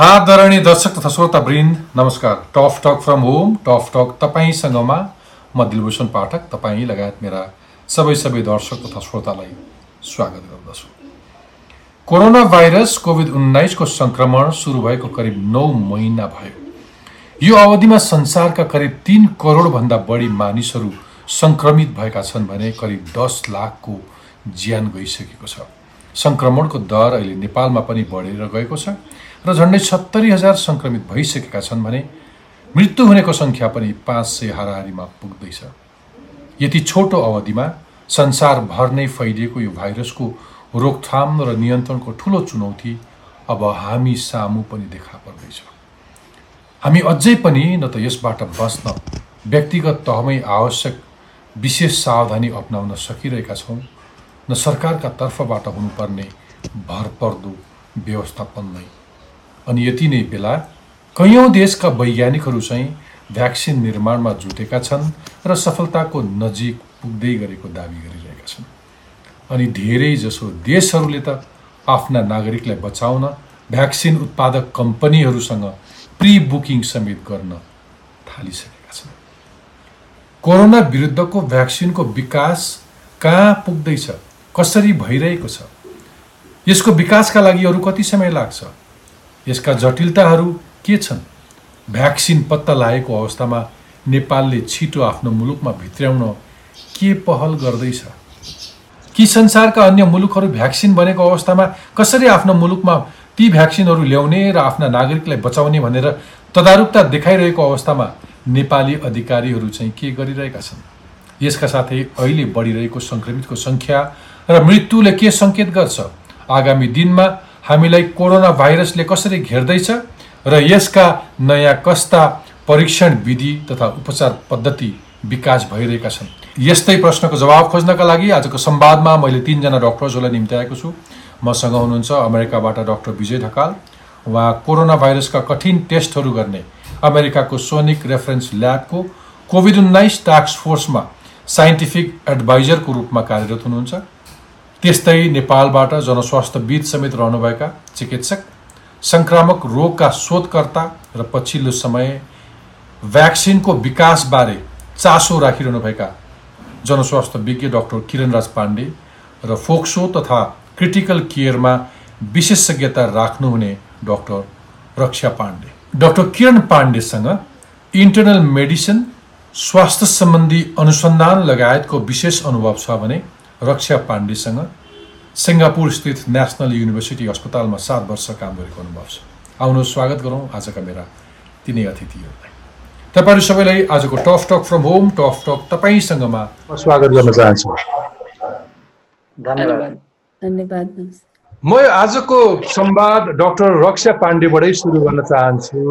आदरणीय दर्शक तथा श्रोता वृन्द नमस्कार। Tough talk from home tough talk तपाईँसँगमा म दिलभूषण पाठक तपाईँ लगायत मेरा सबै सबै दर्शक तथा श्रोतालाई स्वागत गर्दछु। कोरोना भाइरस कोभिड उन्नाइसको सङ्क्रमण सुरु भएको करिब नौ महिना भयो। यो अवधिमा संसारका करिब तिन करोडभन्दा बढी मानिसहरू सङ्क्रमित भएका छन् भने करिब दस लाखको ज्यान गइसकेको छ। सङ्क्रमणको दर अहिले नेपालमा पनि बढेर गएको छ। र झन्डै सत्तरी हजार सङ्क्रमित भइसकेका छन् भने मृत्यु हुनेको सङ्ख्या पनि पाँच सय हाराहारीमा पुग्दैछ। यति छोटो अवधिमा संसारभर नै फैलिएको यो भाइरसको रोकथाम र नियन्त्रणको ठुलो चुनौती अब हामी सामु पनि देखा पर्दैछ। हामी अझै पनि न त यसबाट बस्न व्यक्तिगत तहमै आवश्यक विशेष सावधानी अप्नाउन सकिरहेका छौँ न सरकारका तर्फबाट हुनुपर्ने भरपर्दो व्यवस्थापन नै अनि यति नै बेला कैयौँ देशका वैज्ञानिकहरू चाहिँ भ्याक्सिन निर्माणमा जुटेका छन् र सफलताको नजिक पुग्दै गरेको दावी गरिरहेका छन्। अनि धेरै जसो देशहरूले त आफ्ना नागरिकलाई बचाउन भ्याक्सिन उत्पादक कम्पनीहरूसँग प्रि बुकिङ समेत गर्न थालिसकेका छन्। कोरोना विरुद्धको भ्याक्सिनको विकास कहाँ पुग्दैछ कसरी भइरहेको छ यसको विकासका लागि अरू कति समय लाग्छ? यसका जटिलताहरू के छन्? भ्याक्सिन पत्ता लागेको अवस्थामा नेपालले छिटो आफ्नो मुलुकमा भित्र्याउन के पहल गर्दैछ? कि संसारका अन्य मुलुकहरू भ्याक्सिन बनेको अवस्थामा कसरी आफ्नो मुलुकमा ती भ्याक्सिनहरू ल्याउने र आफ्ना नागरिकलाई बचाउने भनेर तदारुकता देखाइरहेको अवस्थामा नेपाली अधिकारीहरू चाहिँ के गरिरहेका छन्? यसका साथै अहिले बढिरहेको सङ्क्रमितको सङ्ख्या र मृत्युले के सङ्केत गर्छ? आगामी दिनमा हामीलाई कोरोना भाइरसले कसरी घेर्दैछ र यसका नयाँ कस्ता परीक्षण विधि तथा उपचार पद्धति विकास भइरहेका छन्? यस्तै प्रश्नको जवाब खोज्नका लागि आजको संवादमा मैले तिनजना डक्टर्सहरूलाई निम्त्याएको छु। मसँग हुनुहुन्छ अमेरिकाबाट डक्टर विजय ढकाल। उहाँ कोरोना भाइरसका कठिन टेस्टहरू गर्ने अमेरिकाको सोनिक रेफरेन्स ल्याबको कोभिड उन्नाइस टास्क फोर्समा साइन्टिफिक एडभाइजरको रूपमा कार्यरत हुनुहुन्छ। त्यस्तै नेपालबाट जनस्वास्थ्यविद समेत रहनुभएका चिकित्सक सङ्क्रामक रोगका शोधकर्ता र पछिल्लो समय भ्याक्सिनको विकासबारे चासो राखिरहनुभएका जनस्वास्थ्य विज्ञ डक्टर किरणराज पाण्डे र फोक्सो तथा क्रिटिकल केयरमा विशेषज्ञता राख्नुहुने डक्टर रक्षा पाण्डे। डक्टर किरण पाण्डेसँग इन्टरनल मेडिसिन स्वास्थ्य सम्बन्धी अनुसन्धान लगायतको विशेष अनुभव छ भने रक्षा पाण्डेसँग सिङ्गापुर स्थित नेसनल युनिभर्सिटी अस्पतालमा सात वर्ष काम गरेको अनुभव छ। आउनु स्वागत गरौँ। आजका मेरा तिनै अतिथिहरूलाई तपाईँहरू सबैलाई आजको tough talk from home tough talk तपाईँसँगमा स्वागत गर्न चाहन्छु। धन्यवाद। धन्यवाद। म आजको संवाद डक्टर रक्षा पाण्डेबाटै सुरु गर्न चाहन्छु।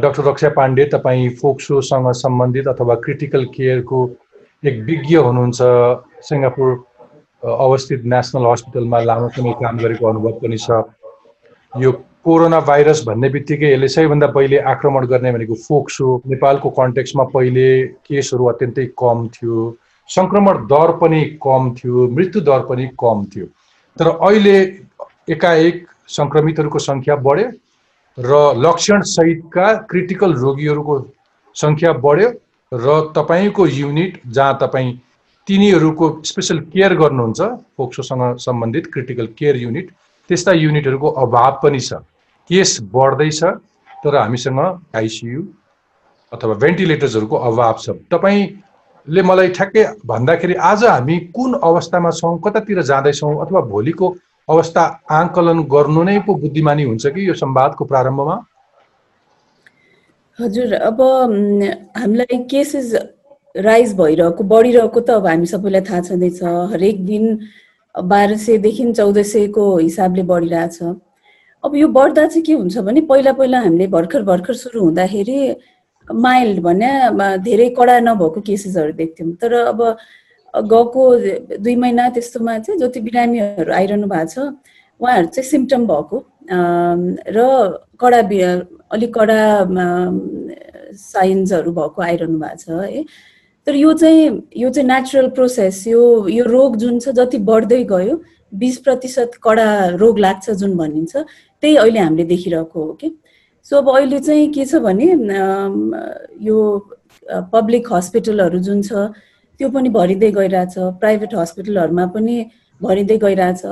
डक्टर रक्षा पाण्डे तपाईँ फोक्सोसँग सम्बन्धित अथवा क्रिटिकल केयरको एक विज्ञ हुनुहुन्छ। सिङ्गापुर अवस्थित नेसनल हस्पिटलमा लामो समय काम गरेको अनुभव पनि छ। यो कोरोना भाइरस भन्ने बित्तिकै यसले सबैभन्दा पहिले आक्रमण गर्ने भनेको फोक्सो नेपालको कन्टेक्समा पहिले केसहरू अत्यन्तै कम थियो। सङ्क्रमण दर पनि कम थियो मृत्यु दर पनि कम थियो। तर अहिले एकाएक सङ्क्रमितहरूको सङ्ख्या बढ्यो र लक्षणसहितका क्रिटिकल रोगीहरूको सङ्ख्या बढ्यो र तपाईँको युनिट जहाँ तपाईँ तिनीहरूको स्पेसल केयर गर्नुहुन्छ फोक्सोसँग सम्बन्धित क्रिटिकल केयर युनिट त्यस्ता युनिटहरूको अभाव पनि छ। केस बढ्दैछ तर हामीसँग आइसियु अथवा भेन्टिलेटर्सहरूको अभाव छ। तपाईँले मलाई ठ्याक्कै भन्दाखेरि आज हामी कुन अवस्थामा छौँ कतातिर जाँदैछौँ अथवा भोलिको अवस्था आङ्कलन गर्नु नै पो बुद्धिमानी हुन्छ कि यो संवादको प्रारम्भमा? हजुर अब हामीलाई केसेस राइज भइरहेको बढिरहेको त अब हामी सबैलाई थाहा छँदैछ। हरेक दिन बाह्र सयदेखि चौध सयको हिसाबले बढिरहेछ। अब यो बढ्दा चाहिँ के हुन्छ भने पहिला पहिला हामीले भर्खर भर्खर सुरु हुँदाखेरि माइल्ड भने धेरै कडा नभएको केसेसहरू देख्थ्यौँ। तर अब गएको दुई महिना त्यस्तोमा चाहिँ जति बिरामीहरू आइरहनु भएको छ उहाँहरू चाहिँ सिम्टम भएको। र कडा अलिक कडा साइन्सहरू भएको आइरहनु भएको छ है। तर यो चाहिँ यो चाहिँ नेचुरल प्रोसेस यो यो रोग जुन छ जति बढ्दै गयो बिस प्रतिशत कडा रोग लाग्छ जुन भनिन्छ त्यही अहिले हामीले देखिरहेको हो कि सो अब अहिले चाहिँ के छ भने यो पब्लिक हस्पिटलहरू जुन छ त्यो पनि भरिँदै गइरहेछ प्राइभेट हस्पिटलहरूमा पनि भरिँदै गइरहेछ।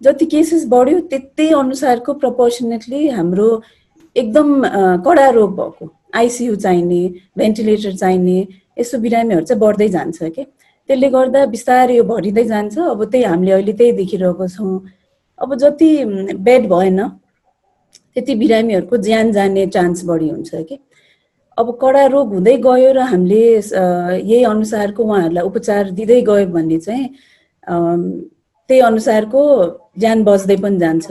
जति केसेस बढ्यो त्यही अनुसारको प्रपोर्सनेटली हाम्रो एकदम कडा रोग भएको। आइसियु चाहिने भेन्टिलेटर चाहिने यस्तो बिरामीहरू चाहिँ बढ्दै जान्छ कि? त्यसले गर्दा बिस्तारै यो भरिँदै जान्छ। अब त्यही हामीले अहिले त्यही देखिरहेको छौँ। अब जति बेड भएन त्यति बिरामीहरूको ज्यान जाने चान्स बढी हुन्छ कि? अब कडा रोग हुँदै गयो र हामीले यही अनुसारको उहाँहरूलाई उपचार दिँदै गयो भने चाहिँ त्यही अनुसारको ज्यान बच्दै पनि जान्छ।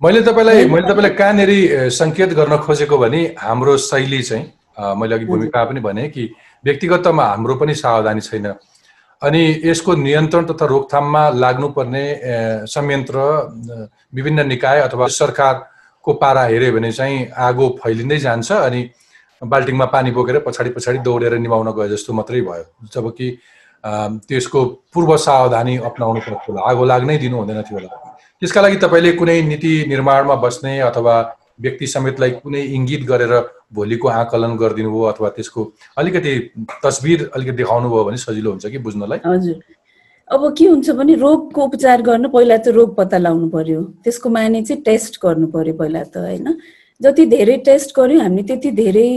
मैले तपाईँलाई मैले तपाईँलाई कहाँनिर सङ्केत गर्न खोजेको भने हाम्रो शैली चाहिँ मैले अघि भूमिका पनि भने कि व्यक्तिगतमा हाम्रो पनि सावधानी छैन। अनि यसको नियन्त्रण तथा रोकथाममा लाग्नुपर्ने संयन्त्र विभिन्न निकाय अथवा सरकारको पारा हेऱ्यो भने चाहिँ आगो फैलिँदै जान्छ अनि बाल्टिङमा पानी बोकेर पछाडि पछाडि दौडेर निभाउन गए जस्तो मात्रै भयो। जबकि त्यसको पूर्व सावधानी अप्नाउनु पर्थ्यो होला। आगो लाग्नै दिनु हुँदैन थियो होला। त्यसका लागि तपाईँले कुनै नीति निर्माणमा बस्ने अथवा व्यक्ति समेतलाई कुनै इङ्गित गरेर भोलिको आकलन गरिदिनु भयो अथवा त्यसको अलिकति तस्बिर अलिकति देखाउनु भयो भने सजिलो हुन्छ कि बुझ्नलाई? हजुर। अब के हुन्छ भने रोगको उपचार गर्नु पहिला त रोग पत्ता लगाउनु पर्यो। त्यसको माने चाहिँ टेस्ट गर्नु पर्यो पहिला त होइन? जति धेरै टेस्ट गर्यो हामी त्यति धेरै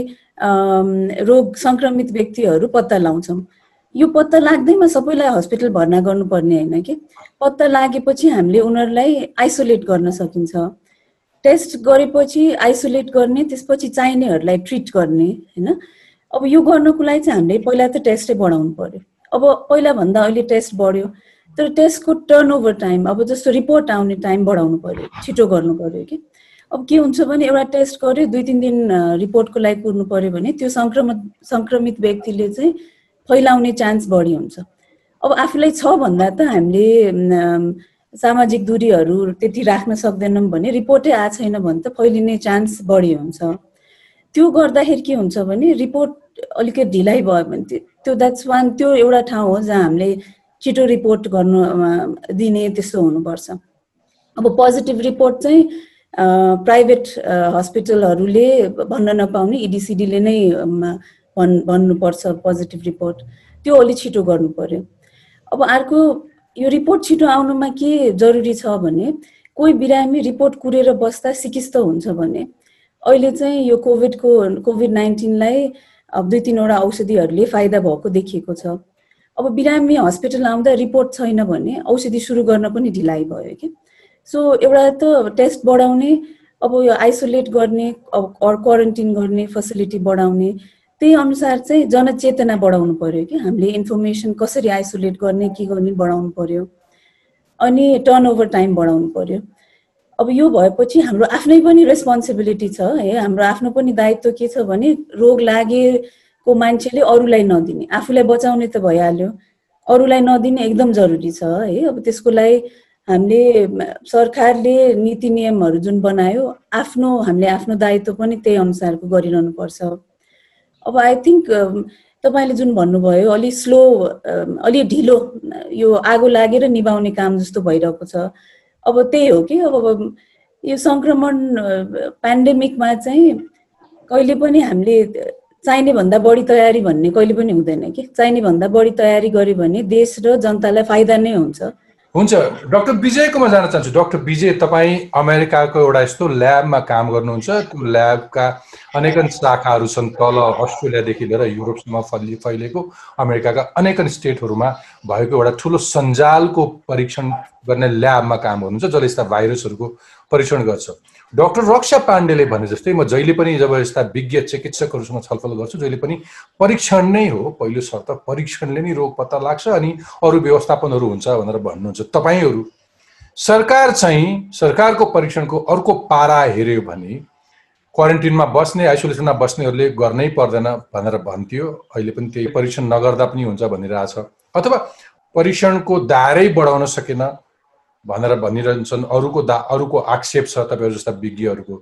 रोग सङ्क्रमित व्यक्तिहरू पत्ता लगाउँछौँ यो पत्ता लाग्दैमा सबैलाई हस्पिटल भर्ना गर्नुपर्ने होइन कि? पत्ता लागेपछि हामीले उनीहरूलाई आइसोलेट गर्न सकिन्छ। टेस्ट गरेपछि आइसोलेट गर्ने त्यसपछि चाहिनेहरूलाई ट्रिट गर्ने होइन? अब यो गर्नको लागि चाहिँ हामीले पहिला त टेस्टै बढाउनु पर्यो। अब पहिलाभन्दा अहिले टेस्ट बढ्यो। तर टेस्टको टर्न ओभर टाइम अब जस्तो रिपोर्ट आउने टाइम बढाउनु पर्यो छिटो गर्नु पर्यो कि? अब के हुन्छ भने एउटा टेस्ट गर्यो दुई तिन दिन रिपोर्टको लागि कुर्नु पर्यो भने त्यो सङ्क्रमित सङ्क्रमित व्यक्तिले चाहिँ फैलाउने चान्स बढी हुन्छ। अब आफूलाई छ भन्दा त हामीले सामाजिक दूरीहरू त्यति राख्न सक्दैनौँ भने रिपोर्टै आएको छैन भने त फैलिने चान्स बढी हुन्छ। त्यो गर्दाखेरि के हुन्छ भने रिपोर्ट अलिकति ढिलाइ भयो भने त्यो द्याट्स वान त्यो एउटा ठाउँ हो जहाँ हामीले छिटो रिपोर्ट गर्नु दिने त्यस्तो हुनुपर्छ। अब पोजिटिभ रिपोर्ट चाहिँ प्राइभेट हस्पिटलहरूले भन्न नपाउने इडिसिडीले नै भन् भन्नुपर्छ पोजिटिभ रिपोर्ट। त्यो अलिक छिटो गर्नु पर्यो। अब अर्को यो रिपोर्ट छिटो आउनुमा के जरुरी छ भने कोही बिरामी रिपोर्ट कुरेर बस्दा सिकिस्त हुन्छ भने अहिले चाहिँ यो कोभिडको कोभिड नाइन्टिनलाई अब दुई तिनवटा औषधिहरूले फाइदा भएको देखिएको छ। अब बिरामी हस्पिटल आउँदा रिपोर्ट छैन भने औषधि सुरु गर्न पनि ढिलाइ भयो कि। सो एउटा त टेस्ट बढाउने अब यो आइसोलेट गर्ने अब क्वारेन्टिन गर्ने फेसिलिटी बढाउने त्यही अनुसार चाहिँ जनचेतना बढाउनु पर्यो कि हामीले इन्फर्मेसन कसरी आइसोलेट गर्ने के गर्ने बढाउनु पर्यो। अनि टर्न ओभर टाइम बढाउनु पर्यो। अब यो भएपछि हाम्रो आफ्नै पनि रेस्पोन्सिबिलिटी छ है। हाम्रो आफ्नो पनि दायित्व के छ भने रोग लागेको मान्छेले अरूलाई नदिने। आफूलाई बचाउने त भइहाल्यो। अरूलाई नदिने एकदम जरुरी छ है। अब त्यसको लागि हामीले सरकारले नीति नियमहरू जुन बनायो आफ्नो हामीले आफ्नो दायित्व पनि त्यही अनुसारको गरिरहनु पर्छ अब आई थिङ्क तपाईँले जुन भन्नुभयो अलि स्लो अलि ढिलो यो आगो लागेर निभाउने काम जस्तो भइरहेको छ। अब त्यही हो कि अब यो सङ्क्रमण पेन्डेमिकमा चाहिँ कहिले पनि हामीले चाहिने भन्दा बढी तयारी भन्ने कहिले पनि हुँदैन कि। चाहिने भन्दा बढी तयारी गर्यो भने देश र जनतालाई फाइदा नै हुन्छ। हुन्छ डक्टर विजयकोमा जान चाहन्छु। डक्टर विजय तपाईँ अमेरिकाको एउटा यस्तो ल्याबमा काम गर्नुहुन्छ। त्यो ल्याबका अनेकन शाखाहरू छन् तल अस्ट्रेलियादेखि लिएर युरोपसम्म फलि फैलिएको अमेरिकाका अनेकन स्टेटहरूमा भएको एउटा ठुलो सञ्जालको परीक्षण गर्ने ल्याबमा काम गर्नुहुन्छ जसले यस्ता भाइरसहरूको परीक्षण गर्छ। डक्टर रक्षा पाण्डेले भने जस्तै म जहिले पनि जब यस्ता विज्ञ चिकित्सकहरूसँग छलफल गर्छु जहिले पनि परीक्षण नै हो। पहिलो शर्त परीक्षणले नै रोग पत्ता लाग्छ अनि अरू व्यवस्थापनहरू हुन्छ भनेर भन्नुहुन्छ तपाईँहरू। सरकार चाहिँ सरकारको परीक्षणको अर्को पारा हेऱ्यो भने क्वारेन्टिनमा बस्ने आइसोलेसनमा बस्नेहरूले गर्नै पर्दैन भनेर भन्थ्यो। अहिले पनि त्यही परीक्षण नगर्दा पनि हुन्छ भनिरहेछ। अथवा परीक्षणको दायरै बढाउन सकेन भनेर भनिरहन्छन्। अरूको दा अरूको आक्षेप छ तपाईँहरू जस्ता विज्ञहरूको।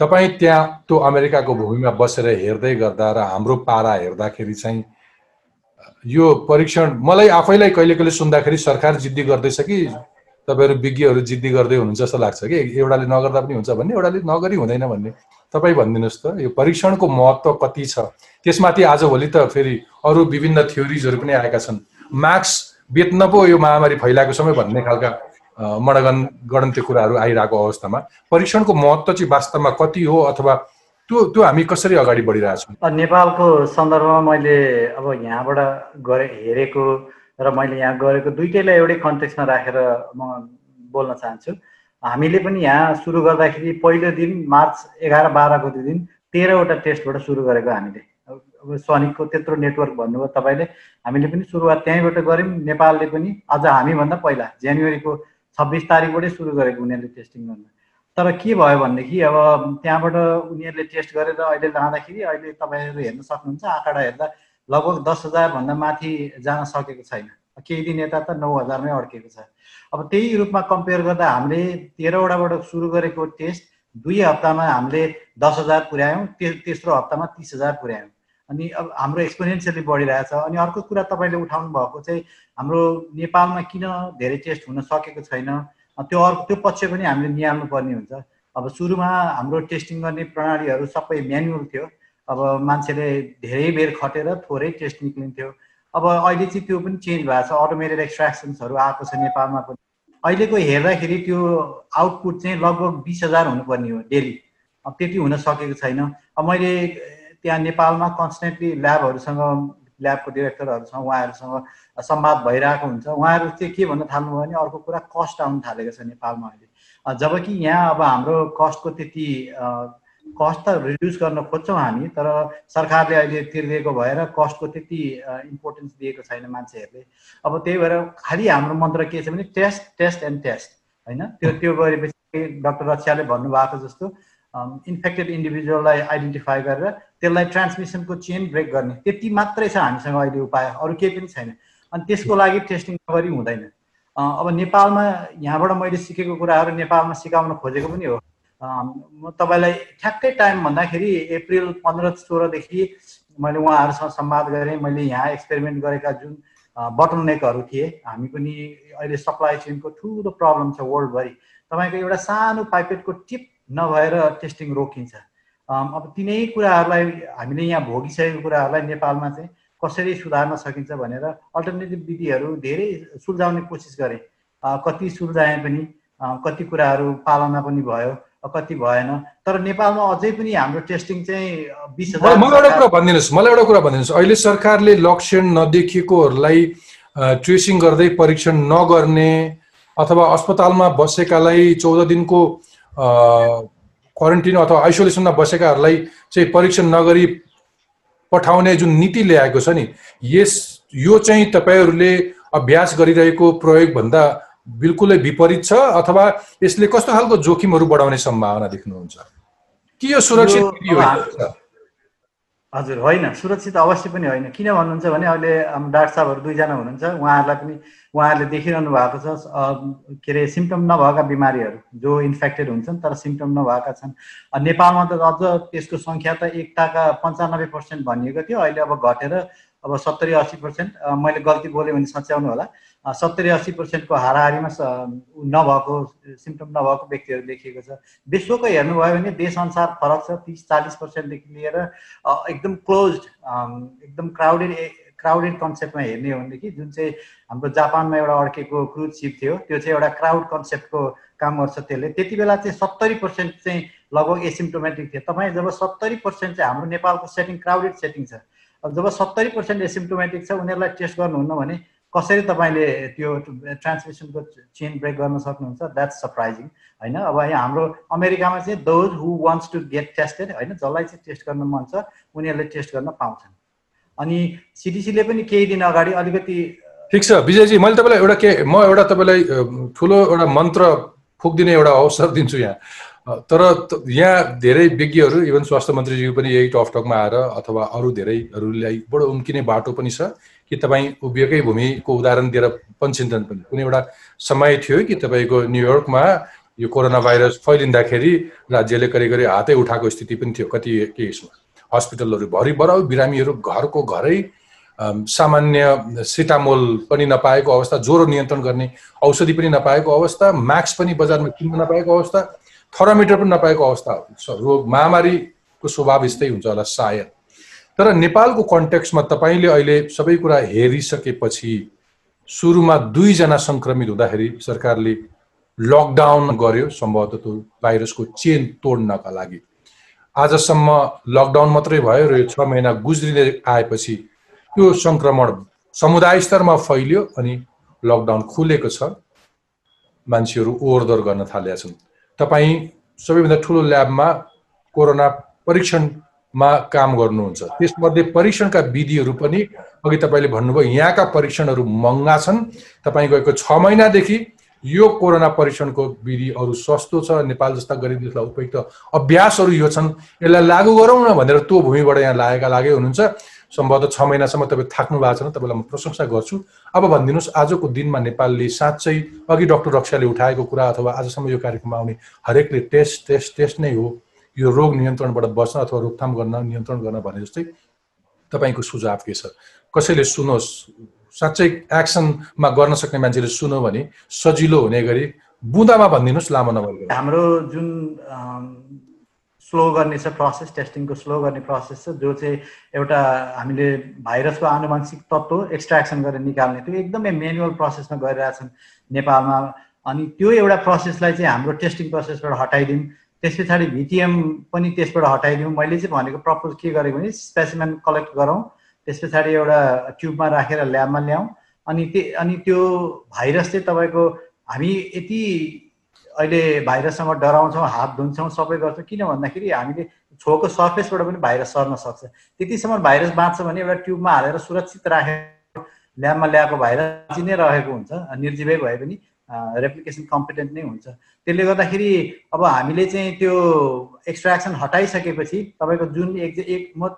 तपाईँ त्यहाँ त्यो अमेरिकाको भूमिमा बसेर हेर्दै गर्दा र हाम्रो पारा हेर्दाखेरि चाहिँ यो परीक्षण मलाई आफैलाई कहिले कहिले सुन्दाखेरि सरकार जिद्दी गर्दैछ कि तपाईँहरू विज्ञहरू जिद्दी गर्दै हुनुहुन्छ जस्तो लाग्छ कि? एउटाले नगर्दा पनि हुन्छ भन्ने एउटाले नगरी हुँदैन भन्ने। तपाईँ भनिदिनुहोस् त यो परीक्षणको महत्त्व कति छ? त्यसमाथि आजभोलि त फेरि अरू विभिन्न थ्योरिजहरू पनि आएका छन्। मास्क बेच्न पो यो महामारी फैलाएको समय भन्ने खालका मडगन गणन्त्य कुराहरू आइरहेको अवस्थामा। परीक्षणको महत्त्व चाहिँ वास्तवमा कति हो अथवा त्यो त्यो हामी कसरी अगाडि बढिरहेछौँ? नेपालको सन्दर्भमा मैले अब यहाँबाट गरे हेरेको र मैले यहाँ गरेको दुइटैलाई एउटै कन्टेक्समा राखेर म बोल्न चाहन्छु। हामीले पनि यहाँ सुरु गर्दाखेरि पहिलो दिन मार्च एघार बाह्रको दिन तेह्रवटा टेस्टबाट सुरु गरेको हामीले। अब सनिकको त्यत्रो नेटवर्क भन्नुभयो तपाईँले। हामीले पनि सुरुवात त्यहीँबाट गऱ्यौँ। नेपालले पनि अझ हामीभन्दा पहिला जनवरीको छब्बिस तारिकबाटै सुरु गरेको उनीहरूले टेस्टिङ गर्नु। तर के भयो भनेदेखि अब त्यहाँबाट उनीहरूले टेस्ट गरेर अहिले लाँदाखेरि अहिले तपाईँहरू हेर्न सक्नुहुन्छ आँकडा हेर्दा लगभग दस हजारभन्दा माथि जान सकेको छैन। केही दिन यता त नौ हजारमै अड्केको छ। अब त्यही रूपमा कम्पेयर गर्दा हामीले तेह्रवटाबाट सुरु गरेको टेस्ट दुई हप्तामा हामीले दस हजार पुर्यायौँ तेस्रो हप्तामा तिस हजार पुर्यायौँ। अनि अब हाम्रो एक्सपिरियन्सली बढिरहेछ। अनि अर्को कुरा तपाईँले उठाउनु भएको चाहिँ हाम्रो नेपालमा किन धेरै टेस्ट हुन सकेको छैन? त्यो अर्को त्यो पक्ष पनि हामीले निहाल्नु पर्ने हुन्छ। अब सुरुमा हाम्रो टेस्टिङ गर्ने प्रणालीहरू सबै म्यानुअल थियो। अब मान्छेले धेरै बेर खटेर थोरै टेस्ट निक्लिन्थ्यो। अब अहिले चाहिँ त्यो पनि चेन्ज भएको छ। अटोमेटेड एक्सट्राक्सन्सहरू आएको छ नेपालमा पनि। अहिलेको हेर्दाखेरि त्यो आउटपुट चाहिँ लगभग बिस हजार हुनुपर्ने हो डेली। अब त्यति हुन सकेको छैन। अब मैले त्यहाँ नेपालमा कन्सटेन्टली ल्याबहरूसँग ल्याबको डिरेक्टरहरूसँग उहाँहरूसँग संवाद भइरहेको हुन्छ। उहाँहरू चाहिँ के भन्न थाल्नुभयो भने अर्को कुरा कस्ट आउनु थालेको छ नेपालमा अहिले। जबकि यहाँ अब हाम्रो कस्टको त्यति कस्ट त रिड्युस गर्न खोज्छौँ हामी तर सरकारले अहिले तिर्दिएको भएर कस्टको त्यति इम्पोर्टेन्स दिएको छैन मान्छेहरूले। अब त्यही भएर खालि हाम्रो मन्त्र के छ भने टेस्ट टेस्ट एन्ड टेस्ट होइन? त्यो त्यो गरेपछि डक्टर रक्षाले भन्नुभएको जस्तो इन्फेक्टेड इन्डिभिजुअललाई आइडेन्टिफाई गरेर त्यसलाई ट्रान्समिसनको चेन ब्रेक गर्ने। त्यति मात्रै छ हामीसँग अहिले उपाय अरू केही पनि छैन। अनि त्यसको लागि टेस्टिङ नगरी हुँदैन। अब नेपालमा यहाँबाट मैले सिकेको कुराहरू नेपालमा सिकाउन खोजेको पनि हो। म तपाईँलाई ठ्याक्कै टाइम भन्दाखेरि अप्रिल पन्ध्र सोह्रदेखि मैले उहाँहरूसँग संवाद गरेँ। मैले यहाँ एक्सपेरिमेन्ट गरेका जुन बटल नेकहरू थिए हामी पनि अहिले सप्लाई चेनको ठुलो प्रब्लम छ वर्ल्डभरि तपाईँको एउटा सानो पाइपेटको टिप नभएर टेस्टिङ रोकिन्छ। अब तिनै कुराहरूलाई हामीले यहाँ भोगिसकेको कुराहरूलाई नेपालमा चाहिँ कसरी सुधार्न सकिन्छ भनेर अल्टरनेटिभ विधिहरू धेरै सुल्झाउने कोसिस गरेँ। कति सुल्झाएँ पनि कति कुराहरू पालना पनि भयो कति भएन। तर नेपालमा अझै पनि हाम्रो टेस्टिङ चाहिँ बिस हजार मलाई एउटा कुरा भनिदिनुहोस् मलाई एउटा कुरा भनिदिनुहोस्। अहिले सरकारले लक्षण नदेखिएकोहरूलाई ट्रेसिङ गर्दै परीक्षण नगर्ने अथवा अस्पतालमा बसेकालाई चौध दिनको क्वारेन्टिन अथवा आइसोलेसनमा बसेकाहरूलाई चाहिँ परीक्षण नगरी पठाउने जुन नीति ल्याएको छ नि यस यो चाहिँ तपाईँहरूले अभ्यास गरिरहेको प्रयोगभन्दा बिल्कुलै विपरीत छ अथवा यसले कस्तो खालको जोखिमहरू बढाउने सम्भावना देख्नुहुन्छ? कि यो सुरक्षित हजुर होइन। सुरक्षित अवश्य पनि होइन। किन भन्नुहुन्छ भने अहिले डाक्टर साहबहरू दुईजना हुनुहुन्छ। उहाँहरूलाई पनि उहाँहरूले देखिरहनु भएको छ के अरे सिम्टम नभएका बिमारीहरू। जो इन्फेक्टेड हुन्छन् तर सिम्टम नभएका छन्। नेपालमा त अझ त्यसको सङ्ख्या त एकताका पन्चानब्बे पर्सेन्ट भनिएको थियो। अहिले अब घटेर अब सत्तरी अस्सी पर्सेन्ट। मैले गल्ती बोलेँ भने सच्याउनु होला। सत्तरी अस्सी पर्सेन्टको हाराहारीमा नभएको सिम्टम नभएको व्यक्तिहरू देखिएको छ। विश्वको हेर्नुभयो भने देशअनुसार फरक छ तिस चालिस पर्सेन्टदेखि लिएर एकदम क्लोज एकदम क्राउडेड क्राउडेड कन्सेप्टमा हेर्ने हो भनेदेखि जुन चाहिँ हाम्रो जापानमा एउटा अड्केको क्रुज सिप थियो त्यो चाहिँ एउटा क्राउड कन्सेप्टको काम गर्छ त्यसले। त्यति बेला चाहिँ सत्तरी पर्सेन्ट चाहिँ लगभग एसिम्टोमेटिक थियो। तपाईँ जब सत्तरी पर्सेन्ट चाहिँ हाम्रो नेपालको सेटिङ क्राउडेड सेटिङ छ अब जब सत्तरी पर्सेन्ट एसिम्टोमेटिक छ उनीहरूलाई टेस्ट गर्नुहुन्न भने कसरी तपाईँले त्यो ट्रान्समिसनको चेन ब्रेक गर्न सक्नुहुन्छ? द्याट्स सरप्राइजिङ होइन? अब यहाँ हाम्रो अमेरिकामा चाहिँ those who wants to get tested होइन? जसलाई चाहिँ टेस्ट गर्न मन छ उनीहरूले टेस्ट गर्न पाउँछन्। अनि सिडिसीले पनि केही दिन अगाडि अलिकति ठिक छ विजयजी मैले तपाईँलाई एउटा के म एउटा तपाईँलाई ठुलो एउटा मन्त्र फुकिदिने एउटा अवसर दिन्छु यहाँ। तर यहाँ धेरै विज्ञहरू इभन स्वास्थ्य मन्त्रीज्यू पनि यही टकमा आएर अथवा अरू धेरैहरूलाई बडो उम्किने बाटो पनि छ। कि तपाईँ उभिएकै भूमिको उदाहरण दिएर पञ्चिन्तन पनि। कुनै एउटा समय थियो कि तपाईँको न्युयोर्कमा यो कोरोना भाइरस फैलिँदाखेरि राज्यले करिब हातै उठाएको स्थिति पनि थियो कति केसमा। हस्पिटलहरू भरिभर बिरामीहरू घरको घरै सामान्य सिटामोल पनि नपाएको अवस्था ज्वरो नियन्त्रण गर्ने औषधि पनि नपाएको अवस्था मास्क पनि बजारमा किन्न नपाएको अवस्था थर्मोमिटर पनि नपाएको अवस्था। रोग महामारीको स्वभाव यस्तै हुन्छ होला सायद। तर नेपालको कन्टेक्स्टमा तपाईँले अहिले सबै कुरा हेरिसकेपछि सुरुमा दुईजना सङ्क्रमित हुँदाखेरि सरकारले लकडाउन गर्यो सम्भवतः त्यो भाइरसको चेन तोड्नका लागि। आजसम्म लकडाउन मात्रै भयो र यो छ महिना गुज्रिँदै आएपछि यो सङ्क्रमण समुदाय स्तरमा फैलियो अनि लकडाउन खुलेको छ। मान्छेहरू ओहोरदोहोर गर्न थालेका छन्। तपाईँ सबैभन्दा ठुलो ल्याबमा कोरोना परीक्षणमा काम गर्नुहुन्छ। त्यसमध्ये परीक्षणका विधिहरू पनि अघि तपाईँले भन्नुभयो यहाँका परीक्षणहरू महँगा छन्। तपाईँ गएको छ महिनादेखि यो कोरोना परीक्षणको विधि अरू सस्तो छ। नेपाल जस्ता गरिब देशलाई उपयुक्त अभ्यासहरू यो छन्। यसलाई लागू गरौँ न भनेर त्यो भूमिबाट यहाँ लागेका लागै हुनुहुन्छ। सम्भवतः छ महिनासम्म तपाईँ थाक्नु भएको छैन। तपाईँलाई म प्रशंसा गर्छु। अब भनिदिनुहोस् आजको दिनमा नेपालले साँच्चै अघि डक्टर रक्षाले उठाएको कुरा अथवा आजसम्म यो कार्यक्रममा आउने हरेकले टेस्ट टेस्ट टेस्ट नै हो। यो रोग नियन्त्रणबाट बस्न अथवा रोकथाम गर्न नियन्त्रण गर्न भने जस्तै तपाईँको सुझाव के छ? कसैले सुनोस् साँच्चै एक्सनमा गर्न सक्ने मान्छेले सुन्यो भने सजिलो हुने गरी बुँदामा भनिदिनुहोस् लामो नभएर हाम्रो जुन स्लो गर्ने छ प्रोसेस टेस्टिङको स्लो गर्ने प्रोसेस छ जो चाहिँ एउटा हामीले भाइरसको आनुवंशिक तत्त्व एक्सट्र्याक्सन गरेर निकाल्ने त्यो एकदमै मेनुअल प्रोसेसमा गरिरहेछन् नेपालमा। अनि त्यो एउटा प्रोसेसलाई चाहिँ हाम्रो टेस्टिङ प्रोसेसबाट हटाइदिउँ। त्यस पछाडि भिटिएम पनि त्यसबाट हटाइदिउँ। मैले चाहिँ भनेको प्रपोज के गरेको भने स्पेसिमेन कलेक्ट गरौँ। त्यस पछाडि एउटा ट्युबमा राखेर ल्याबमा ल्याउँ। अनि त्यो अनि त्यो भाइरस चाहिँ तपाईँको हामी यति अहिले भाइरससँग डराउँछौँ हात धुन्छौँ सबै गर्छौँ। किन भन्दाखेरि हामीले छोको सर्फेसबाट पनि भाइरस सर्न सक्छ। त्यतिसम्म भाइरस बाँच्छ भने एउटा ट्युबमा हालेर सुरक्षित राखेर ल्याबमा ल्याएको भाइरस नै रहेको हुन्छ निर्जीवै भए पनि। रेप्लिकेसन कम्पिटेन्ट नै हुन्छ। त्यसले गर्दाखेरि अब हामीले चाहिँ त्यो एक्सट्राक्सन हटाइसकेपछि तपाईँको जुन एक एक म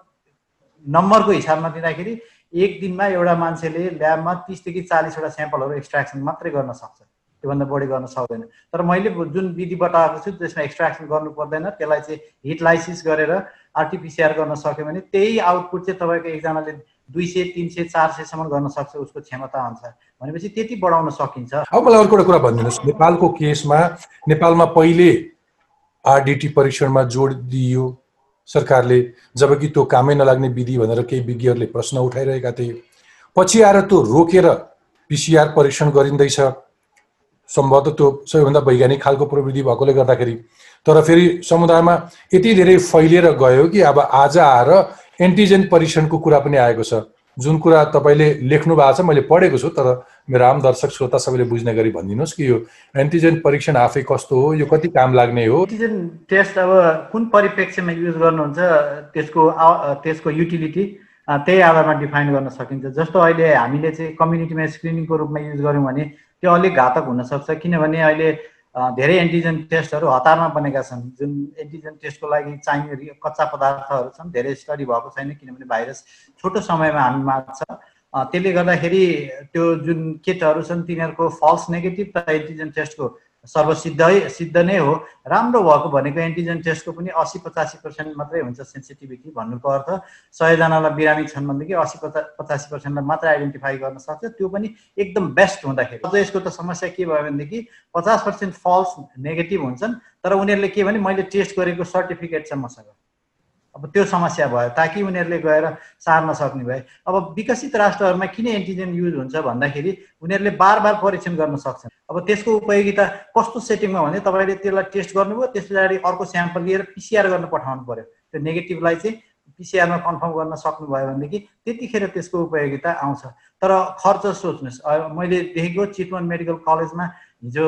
नम्बरको हिसाबमा दिँदाखेरि एक दिनमा एउटा मान्छेले ल्याबमा तिसदेखि चालिसवटा स्याम्पलहरू एक्सट्राक्सन मात्रै गर्न सक्छ। त्योभन्दा बढी गर्न सक्दैन। तर मैले जुन विधि बताएको छु त्यसमा एक्सट्राक्सन गर्नु पर्दैन। त्यसलाई चाहिँ हिट लाइसिस गरेर आरटिपिसिआर गर्न सक्यो भने त्यही आउटपुट चाहिँ तपाईँको एकजनाले दुई सय तिन सय चार सयसम्म गर्न सक्छ उसको क्षमता अनुसार। भनेपछि त्यति बढाउन सकिन्छ। अब मलाई अर्को एउटा कुरा भनिदिनुहोस्। नेपालको केसमा नेपालमा पहिले आरडिटी परीक्षणमा जोड दिइयो सरकारले जबकि त्यो कामै नलाग्ने विधि भनेर केही विज्ञहरूले प्रश्न उठाइरहेका थिए। पछि आएर त्यो रोकेर पिसिआर परीक्षण गरिँदैछ। सम्भवतः त्यो सबैभन्दा वैज्ञानिक खालको प्रविधि भएकोले गर्दाखेरि। तर फेरि समुदायमा यति धेरै फैलिएर गयो कि अब आज आएर एन्टिजेन परीक्षणको कुरा पनि आएको छ। जुन कुरा तपाईँले लेख्नु भएको छ मैले पढेको छु तर मेरो आम दर्शक श्रोता सबैले बुझ्ने गरी भनिदिनुहोस् कि यो एन्टिजेन परीक्षण आफै कस्तो हो यो कति काम लाग्ने हो? एन्टिजेन टेस्ट अब कुन परिप्रेक्ष्यमा युज गर्नुहुन्छ त्यसको त्यसको युटिलिटी त्यही आधारमा डिफाइन गर्न सकिन्छ। जस्तो अहिले हामीले चाहिँ कम्युनिटीमा स्क्रिनिङको रूपमा युज गऱ्यौँ भने त्यो अलिक घातक हुनसक्छ किनभने अहिले धेरै एन्टिजेन टेस्टहरू हतारमा बनेका छन्। जुन एन्टिजेन टेस्टको लागि चाहिने कच्चा पदार्थहरू छन् धेरै स्टडी भएको छैन किनभने भाइरस छोटो समयमा हामीमा छ त्यसले गर्दाखेरि त्यो जुन किटहरू छन् तिनीहरूको फल्स नेगेटिभ त एन्टिजेन टेस्टको सर्वसिद्धै सिद्ध नै हो। राम्रो भएको भनेको एन्टिजेन टेस्टको पनि असी पचासी पर्सेन्ट मात्रै हुन्छ सेन्सिटिभिटी भन्नुको अर्थ। सयजनालाई बिरामी छन् भनेदेखि असी पचास पचासी पर्सेन्टलाई मात्रै आइडेन्टिफाई गर्न सक्छ। त्यो पनि एकदम बेस्ट हुँदाखेरि। अझ यसको त समस्या के भयो भनेदेखि पचास पर्सेन्ट फल्स नेगेटिभ हुन्छन्। तर उनीहरूले के भने मैले टेस्ट गरेको सर्टिफिकेट छ मसँग। अब त्यो समस्या भयो ताकि उनीहरूले गएर सार्न सक्ने भए। अब विकसित राष्ट्रहरूमा किन एन्टिजेन युज हुन्छ भन्दाखेरि उनीहरूले बार बार परीक्षण गर्न सक्छन्। अब त्यसको उपयोगिता कस्तो सेटिङमा भने तपाईँले त्यसलाई टेस्ट गर्नुभयो त्यस पछाडि अर्को स्याम्पल लिएर पिसिआर गर्न पठाउनु पऱ्यो त्यो नेगेटिभलाई चाहिँ पिसिआरमा कन्फर्म गर्न सक्नुभयो भनेदेखि त्यतिखेर त्यसको उपयोगिता आउँछ। तर खर्च सोच्नुहोस् मैले देखेको चितवन मेडिकल कलेजमा हिजो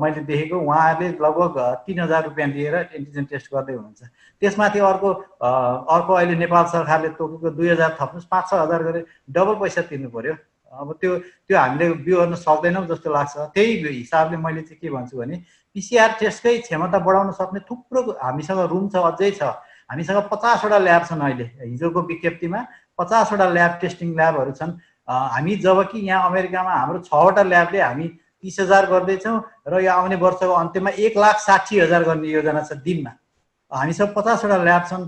मैले देखेको उहाँहरूले लगभग तिन हजार रुपियाँ दिएर एन्टिजेन टेस्ट गर्दै हुनुहुन्छ। त्यसमाथि अर्को अर्को अहिले नेपाल सरकारले तोकेको दुई हजार थप्नुहोस् पाँच छ हजार गरेर डबल पैसा तिर्नु पऱ्यो अब त्यो त्यो हामीले बिउ गर्न सक्दैनौँ जस्तो लाग्छ। त्यही हिसाबले मैले चाहिँ के भन्छु भने पिसिआर टेस्टकै क्षमता बढाउन सक्ने थुप्रो हामीसँग रुम छ अझै छ। हामीसँग पचासवटा ल्याब छन् अहिले। हिजोको विज्ञप्तिमा पचासवटा ल्याब टेस्टिङ ल्याबहरू छन्। हामी जब कि यहाँ अमेरिकामा हाम्रो छवटा ल्याबले हामी तिस हजार गर्दैछौँ र यो आउने वर्षको अन्त्यमा एक लाख साठी हजार गर्ने योजना छ दिनमा। हामीसँग पचासवटा ल्याब छन्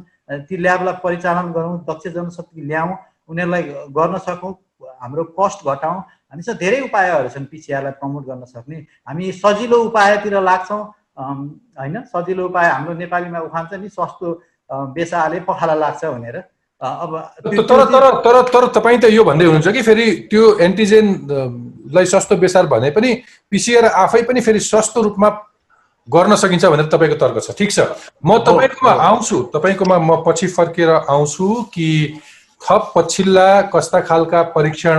ती ल्याबलाई परिचालन गरौँ दक्ष जनशक्ति ल्याउँ उनीहरूलाई गर्न सकौँ हाम्रो कस्ट घटाउँ हामीसँग धेरै उपायहरू छन् पिसिआरलाई प्रमोट गर्न सक्ने। हामी सजिलो उपायतिर लाग्छौँ होइन सजिलो उपाय हाम्रो नेपालीमा उखान चाहिँ नि सस्तो बेसाले पखाला लाग्छ भनेर। अब तर तर तर तर तपाईँ त यो भन्दै हुनुहुन्छ कि फेरि त्यो एन्टिजेनलाई सस्तो बेसार भने पनि पिसिआर आफै पनि फेरि सस्तो रूपमा गर्न सकिन्छ भनेर तपाईँको तर्क छ। ठिक छ। म तपाईँकोमा आउँछु। तपाईँकोमा म पछि फर्केर आउँछु कि थप पछिल्ला कस्ता खालका परीक्षण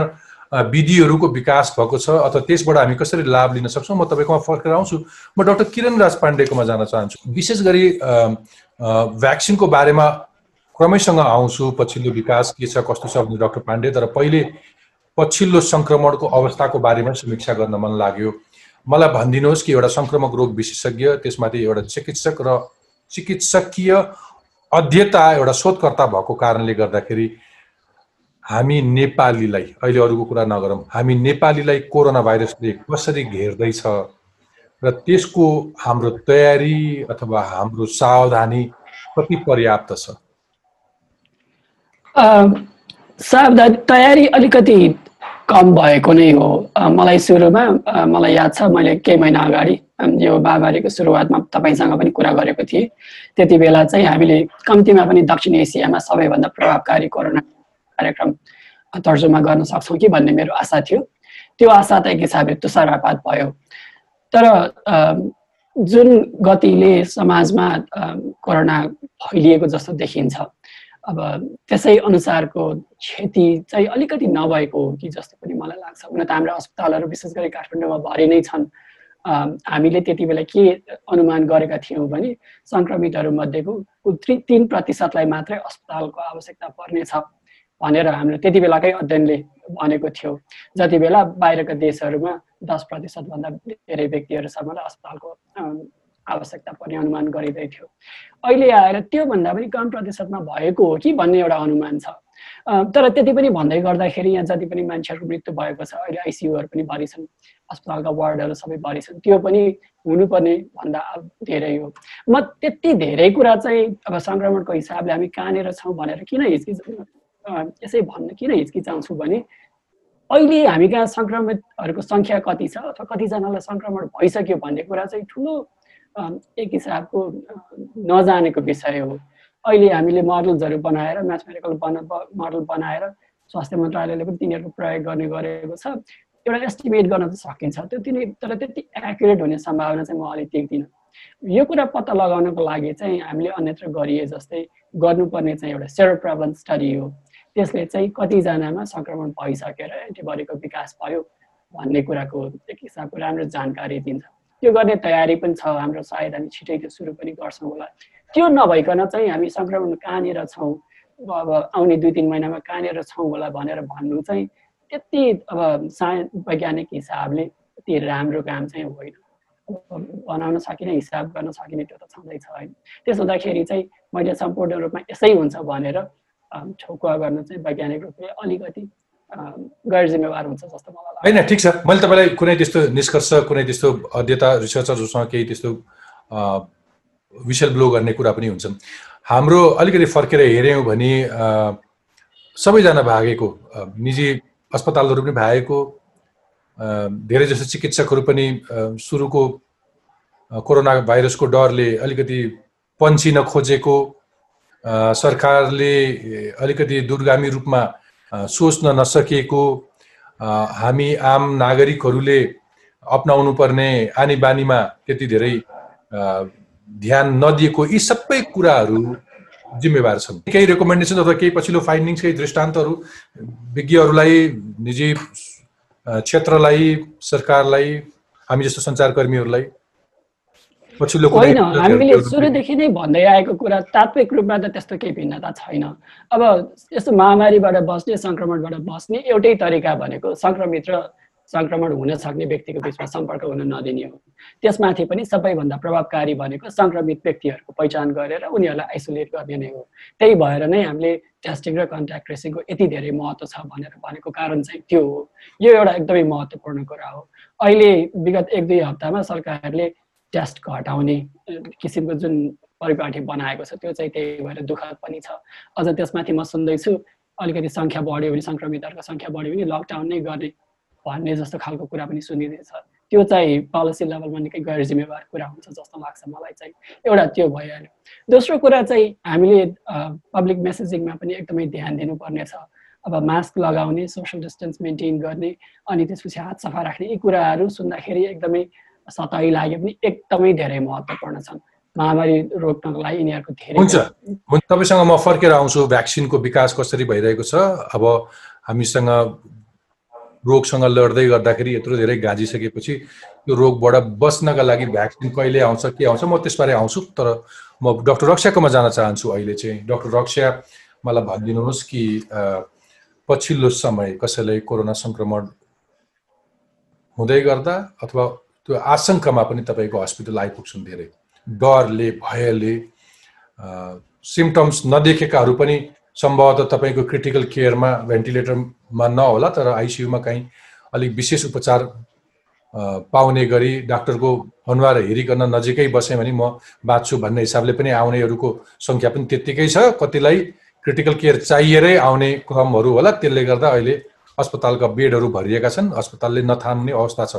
विधिहरूको विकास भएको छ अथवा त्यसबाट हामी कसरी लाभ लिन सक्छौँ म तपाईँकोमा फर्केर आउँछु। म डाक्टर किरण राज पाण्डेकोमा जान चाहन्छु। विशेष गरी भ्याक्सिनको बारेमा क्रमैसँग आउँछु पछिल्लो विकास के छ कस्तो छ भने डाक्टर पाण्डे तर पहिले पछिल्लो सङ्क्रमणको अवस्थाको बारेमा समीक्षा गर्न मन लाग्यो। मलाई भनिदिनुहोस् कि एउटा सङ्क्रमक रोग विशेषज्ञ त्यसमाथि एउटा चिकित्सक र चिकित्सकीय अध्यता एउटा शोधकर्ता भएको कारणले गर्दाखेरि हामी नेपालीलाई अहिले अरूको कुरा नगरौँ हामी नेपालीलाई कोरोना भाइरसले कसरी घेर्दैछ र त्यसको हाम्रो तयारी अथवा हाम्रो सावधानी कति पर्याप्त छ? सावधानी तयारी अलिकति कम भएको नै हो। मलाई सुरुमा मलाई याद छ मैले केही महिना अगाडि यो महामारीको सुरुवातमा तपाईँसँग पनि कुरा गरेको थिएँ। त्यति बेला चाहिँ हामीले कम्तीमा पनि दक्षिण एसियामा सबैभन्दा प्रभावकारी कोरोना कार्यक्रम तर्जुमा गर्न सक्छौँ कि भन्ने मेरो आशा थियो। त्यो आशा त एक हिसाबले तुषारपात भयो। तर जुन गतिले समाजमा कोरोना फैलिएको जस्तो देखिन्छ अब त्यसै अनुसारको क्षति चाहिँ अलिकति नभएको हो कि जस्तो पनि मलाई लाग्छ। हुन त हाम्रो अस्पतालहरू विशेष गरी काठमाडौँमा भरि नै छन्। हामीले त्यति बेला के अनुमान गरेका थियौँ भने सङ्क्रमितहरू मध्येको तिन प्रतिशतलाई मात्रै अस्पतालको आवश्यकता पर्नेछ भनेर हाम्रो त्यति बेलाकै अध्ययनले भनेको थियो। जति बेला बाहिरका देशहरूमा दस प्रतिशतभन्दा धेरै व्यक्तिहरूसम्मलाई अस्पतालको आवश्यकता पर्ने अनुमान गरिँदै थियो। अहिले आएर त्योभन्दा पनि कम प्रतिशतमा भएको हो कि भन्ने एउटा अनुमान छ। तर त्यति पनि भन्दै गर्दाखेरि यहाँ जति पनि मान्छेहरूको मृत्यु भएको छ अहिले आइसियुहरू पनि भरि छन् अस्पतालका वार्डहरू सबै भरि छन् त्यो पनि हुनुपर्ने भन्दा धेरै हो। म त्यति धेरै कुरा चाहिँ अब सङ्क्रमणको हिसाबले हामी कहाँनिर छौँ भनेर किन हिचकिच यसै भन्न किन हिचकिचाउँछु भने अहिले हामी कहाँ सङ्क्रमितहरूको सङ्ख्या कति छ अथवा कतिजनालाई सङ्क्रमण भइसक्यो भन्ने कुरा चाहिँ ठुलो एक हिसाबको नजानेको विषय हो। अहिले हामीले मोडल्सहरू बनाएर म्याथमेटिकल बना मोडल बनाएर स्वास्थ्य मन्त्रालयले पनि तिनीहरूको प्रयोग गर्ने गरेको छ। एउटा एस्टिमेट गर्न त सकिन्छ। त्यो तिनी तर त्यति एक्युरेट हुने सम्भावना चाहिँ म अलिक देख्दिनँ। यो कुरा पत्ता लगाउनको लागि चाहिँ हामीले अन्यत्र गरिए जस्तै गर्नुपर्ने चाहिँ एउटा सेरो प्रबल स्टडी हो। त्यसले चाहिँ कतिजनामा सङ्क्रमण भइसकेर एन्टिबडीको विकास भयो भन्ने कुराको एक हिसाबको राम्रो जानकारी दिन्छ। त्यो गर्ने तयारी पनि छ हाम्रो सायद हामी छिटै त्यो सुरु पनि गर्छौँ होला। त्यो नभइकन चाहिँ हामी सङ्क्रमण कहाँनिर छौँ? अब आउने दुई तिन महिनामा कहाँनिर छौँ होला भनेर भन्नु चाहिँ त्यति अब साय वैज्ञानिक हिसाबले त्यति राम्रो काम चाहिँ होइन। बनाउन सकिने हिसाब गर्न सकिने त्यो त छँदैछ होइन। त्यसो हुँदाखेरि चाहिँ मैले सम्पूर्ण रूपमा यसै हुन्छ भनेर ठोकुवा गर्न चाहिँ वैज्ञानिक रूपले अलिकति गैर जिम्मेवार हुन्छ जस्तो मलाई होइन ठिक छ। मैले तपाईँलाई कुनै त्यस्तो निष्कर्ष कुनै त्यस्तो अध्यता रिसर्चरहरूसँग केही त्यस्तो विषय ब्लो गर्ने कुरा पनि हुन्छ। हाम्रो अलिकति फर्केर हेऱ्यौँ भने सबैजना भागेको निजी अस्पतालहरू पनि भागेको धेरै जस्तो चिकित्सकहरू पनि सुरुको कोरोना भाइरसको डरले अलिकति पन्चिन खोजेको सरकारले अलिकति दूरगामी रूपमा सोच्न नसकेको हामी आम नागरिकहरूले अप्नाउनु पर्ने आनी बानीमा त्यति धेरै ध्यान नदिएको यी सबै कुराहरू जिम्मेवार छन्। केही रेकमेन्डेसन अथवा केही पछिल्लो फाइन्डिङ्स केही दृष्टान्तहरू विज्ञहरूलाई निजी क्षेत्रलाई सरकारलाई हामी जस्तो सञ्चारकर्मीहरूलाई होइन हामीले सुरुदेखि नै भन्दै आएको कुरा तात्विक रूपमा त त्यस्तो केही भिन्नता छैन। अब यस्तो महामारीबाट बस्ने सङ्क्रमणबाट बस्ने एउटै तरिका भनेको सङ्क्रमित र सङ्क्रमण हुन सक्ने व्यक्तिको बिचमा सम्पर्क हुन नदिने हो। त्यसमाथि पनि सबैभन्दा प्रभावकारी भनेको सङ्क्रमित व्यक्तिहरूको पहिचान गरेर उनीहरूलाई आइसोलेट गर्ने नै हो। त्यही भएर नै हामीले टेस्टिङ र कन्ट्याक्ट ट्रेसिङको यति धेरै महत्त्व छ भनेर भनेको कारण चाहिँ त्यो हो। यो एउटा एकदमै महत्त्वपूर्ण कुरा हो। अहिले विगत एक दुई हप्तामा सरकारले टेस्ट घटाउने किसिमको जुन परिपाटी बनाएको छ त्यो चाहिँ त्यही भएर दुःखद पनि छ। अझ त्यसमाथि म सुन्दैछु अलिकति सङ्ख्या बढ्यो भने सङ्क्रमितहरूको सङ्ख्या बढ्यो भने लकडाउन नै गर्ने भन्ने जस्तो खालको कुरा पनि सुनिँदैछ। त्यो चाहिँ पोलिसी लेभलमा निकै गैर जिम्मेवार कुरा हुन्छ जस्तो लाग्छ मलाई चाहिँ। एउटा त्यो भइहाल्यो दोस्रो कुरा चाहिँ हामीले पब्लिक मेसेजिङमा पनि एकदमै ध्यान दिनुपर्ने छ अब मास्क लगाउने सोसियल डिस्टेन्स मेन्टेन गर्ने अनि त्यसपछि हात सफा राख्ने यी कुराहरू सुन्दाखेरि एकदमै सतही लाग्यो भने एकदमै धेरै महत्त्वपूर्ण छन्। महामारी रोक्नको लागि यिनीहरूको धेरै हुन्छ। तपाईँसँग म फर्केर आउँछु। भ्याक्सिनको विकास कसरी भइरहेको छ? अब हामीसँग रोगसँग लड्दै गर्दाखेरि यत्रो धेरै गाँजिसकेपछि यो रोगबाट बच्नका लागि भ्याक्सिन कहिले आउँछ के आउँछ म त्यसबारे आउँछु। तर म डक्टर रक्षाकोमा जान चाहन्छु अहिले चाहिँ। डक्टर रक्षा मलाई भनिदिनुहोस् कि पछिल्लो समय कसैलाई कोरोना सङ्क्रमण हुँदै गर्दा अथवा त्यो आशङ्कामा पनि तपाईँको हस्पिटल आइपुग्छन् धेरै। डरले भयले सिम्टम्स नदेखेकाहरू पनि सम्भवतः तपाईँको क्रिटिकल केयरमा भेन्टिलेटरमा नहोला तर आइसियुमा काहीँ अलिक विशेष उपचार पाउने गरी डाक्टरको अनुहार हेरिकन नजिकै बसेँ भने म बाँच्छु भन्ने हिसाबले पनि आउनेहरूको सङ्ख्या पनि त्यत्तिकै छ। कतिलाई क्रिटिकल केयर चाहिएरै आउने क्रमहरू होला त्यसले गर्दा अहिले अस्पतालका बेडहरू भरिएका छन्। अस्पतालले नथाम्ने अवस्था छ।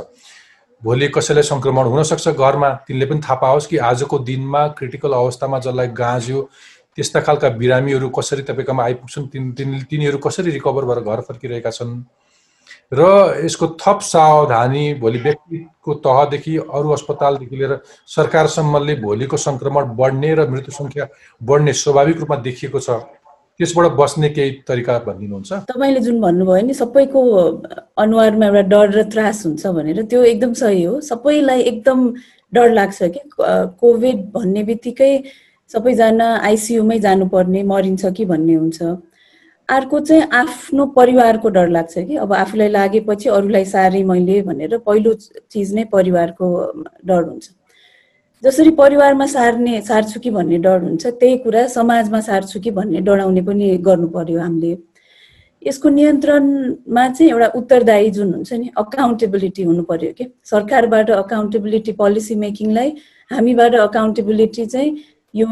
भोलि कसैलाई सङ्क्रमण हुनसक्छ घरमा तिनले पनि थाहा पाओस् कि आजको दिनमा क्रिटिकल अवस्थामा जसलाई गाँज्यो त्यस्ता खालका बिरामीहरू कसरी तपाईँकोमा आइपुग्छन् तिन तिन तिनीहरू कसरी रिकभर भएर घर फर्किरहेका छन्? र यसको थप सावधानी भोलि व्यक्तिको तहदेखि अरू अस्पतालदेखि लिएर सरकारसम्मले भोलिको सङ्क्रमण बढ्ने र मृत्यु सङ्ख्या बढ्ने स्वाभाविक रूपमा देखिएको छ। त्यसबाट बस्ने केही तरिका भनिदिनुहुन्छ? तपाईँले जुन भन्नुभयो नि सबैको अनुहारमा एउटा डर र त्रास हुन्छ भनेर त्यो एकदम सही हो। सबैलाई एकदम डर लाग्छ कि कोभिड भन्ने बित्तिकै सबैजना आइसियुमै जानुपर्ने मरिन्छ कि भन्ने हुन्छ। अर्को चाहिँ आफ्नो परिवारको डर लाग्छ कि अब आफूलाई लागेपछि अरूलाई सारे मैले भनेर पहिलो चिज नै परिवारको डर हुन्छ। जसरी परिवारमा सार्ने सार्छु कि भन्ने डर हुन्छ त्यही कुरा समाजमा सार्छु कि भन्ने डराउने पनि गर्नु पर्यो हामीले। यसको नियन्त्रणमा चाहिँ एउटा उत्तरदायी जुन हुन्छ नि अकाउन्टेबिलिटी हुनु पर्यो कि? सरकारबाट अकाउन्टेबिलिटी पोलिसी मेकिङलाई हामीबाट अकाउन्टेबिलिटी चाहिँ यो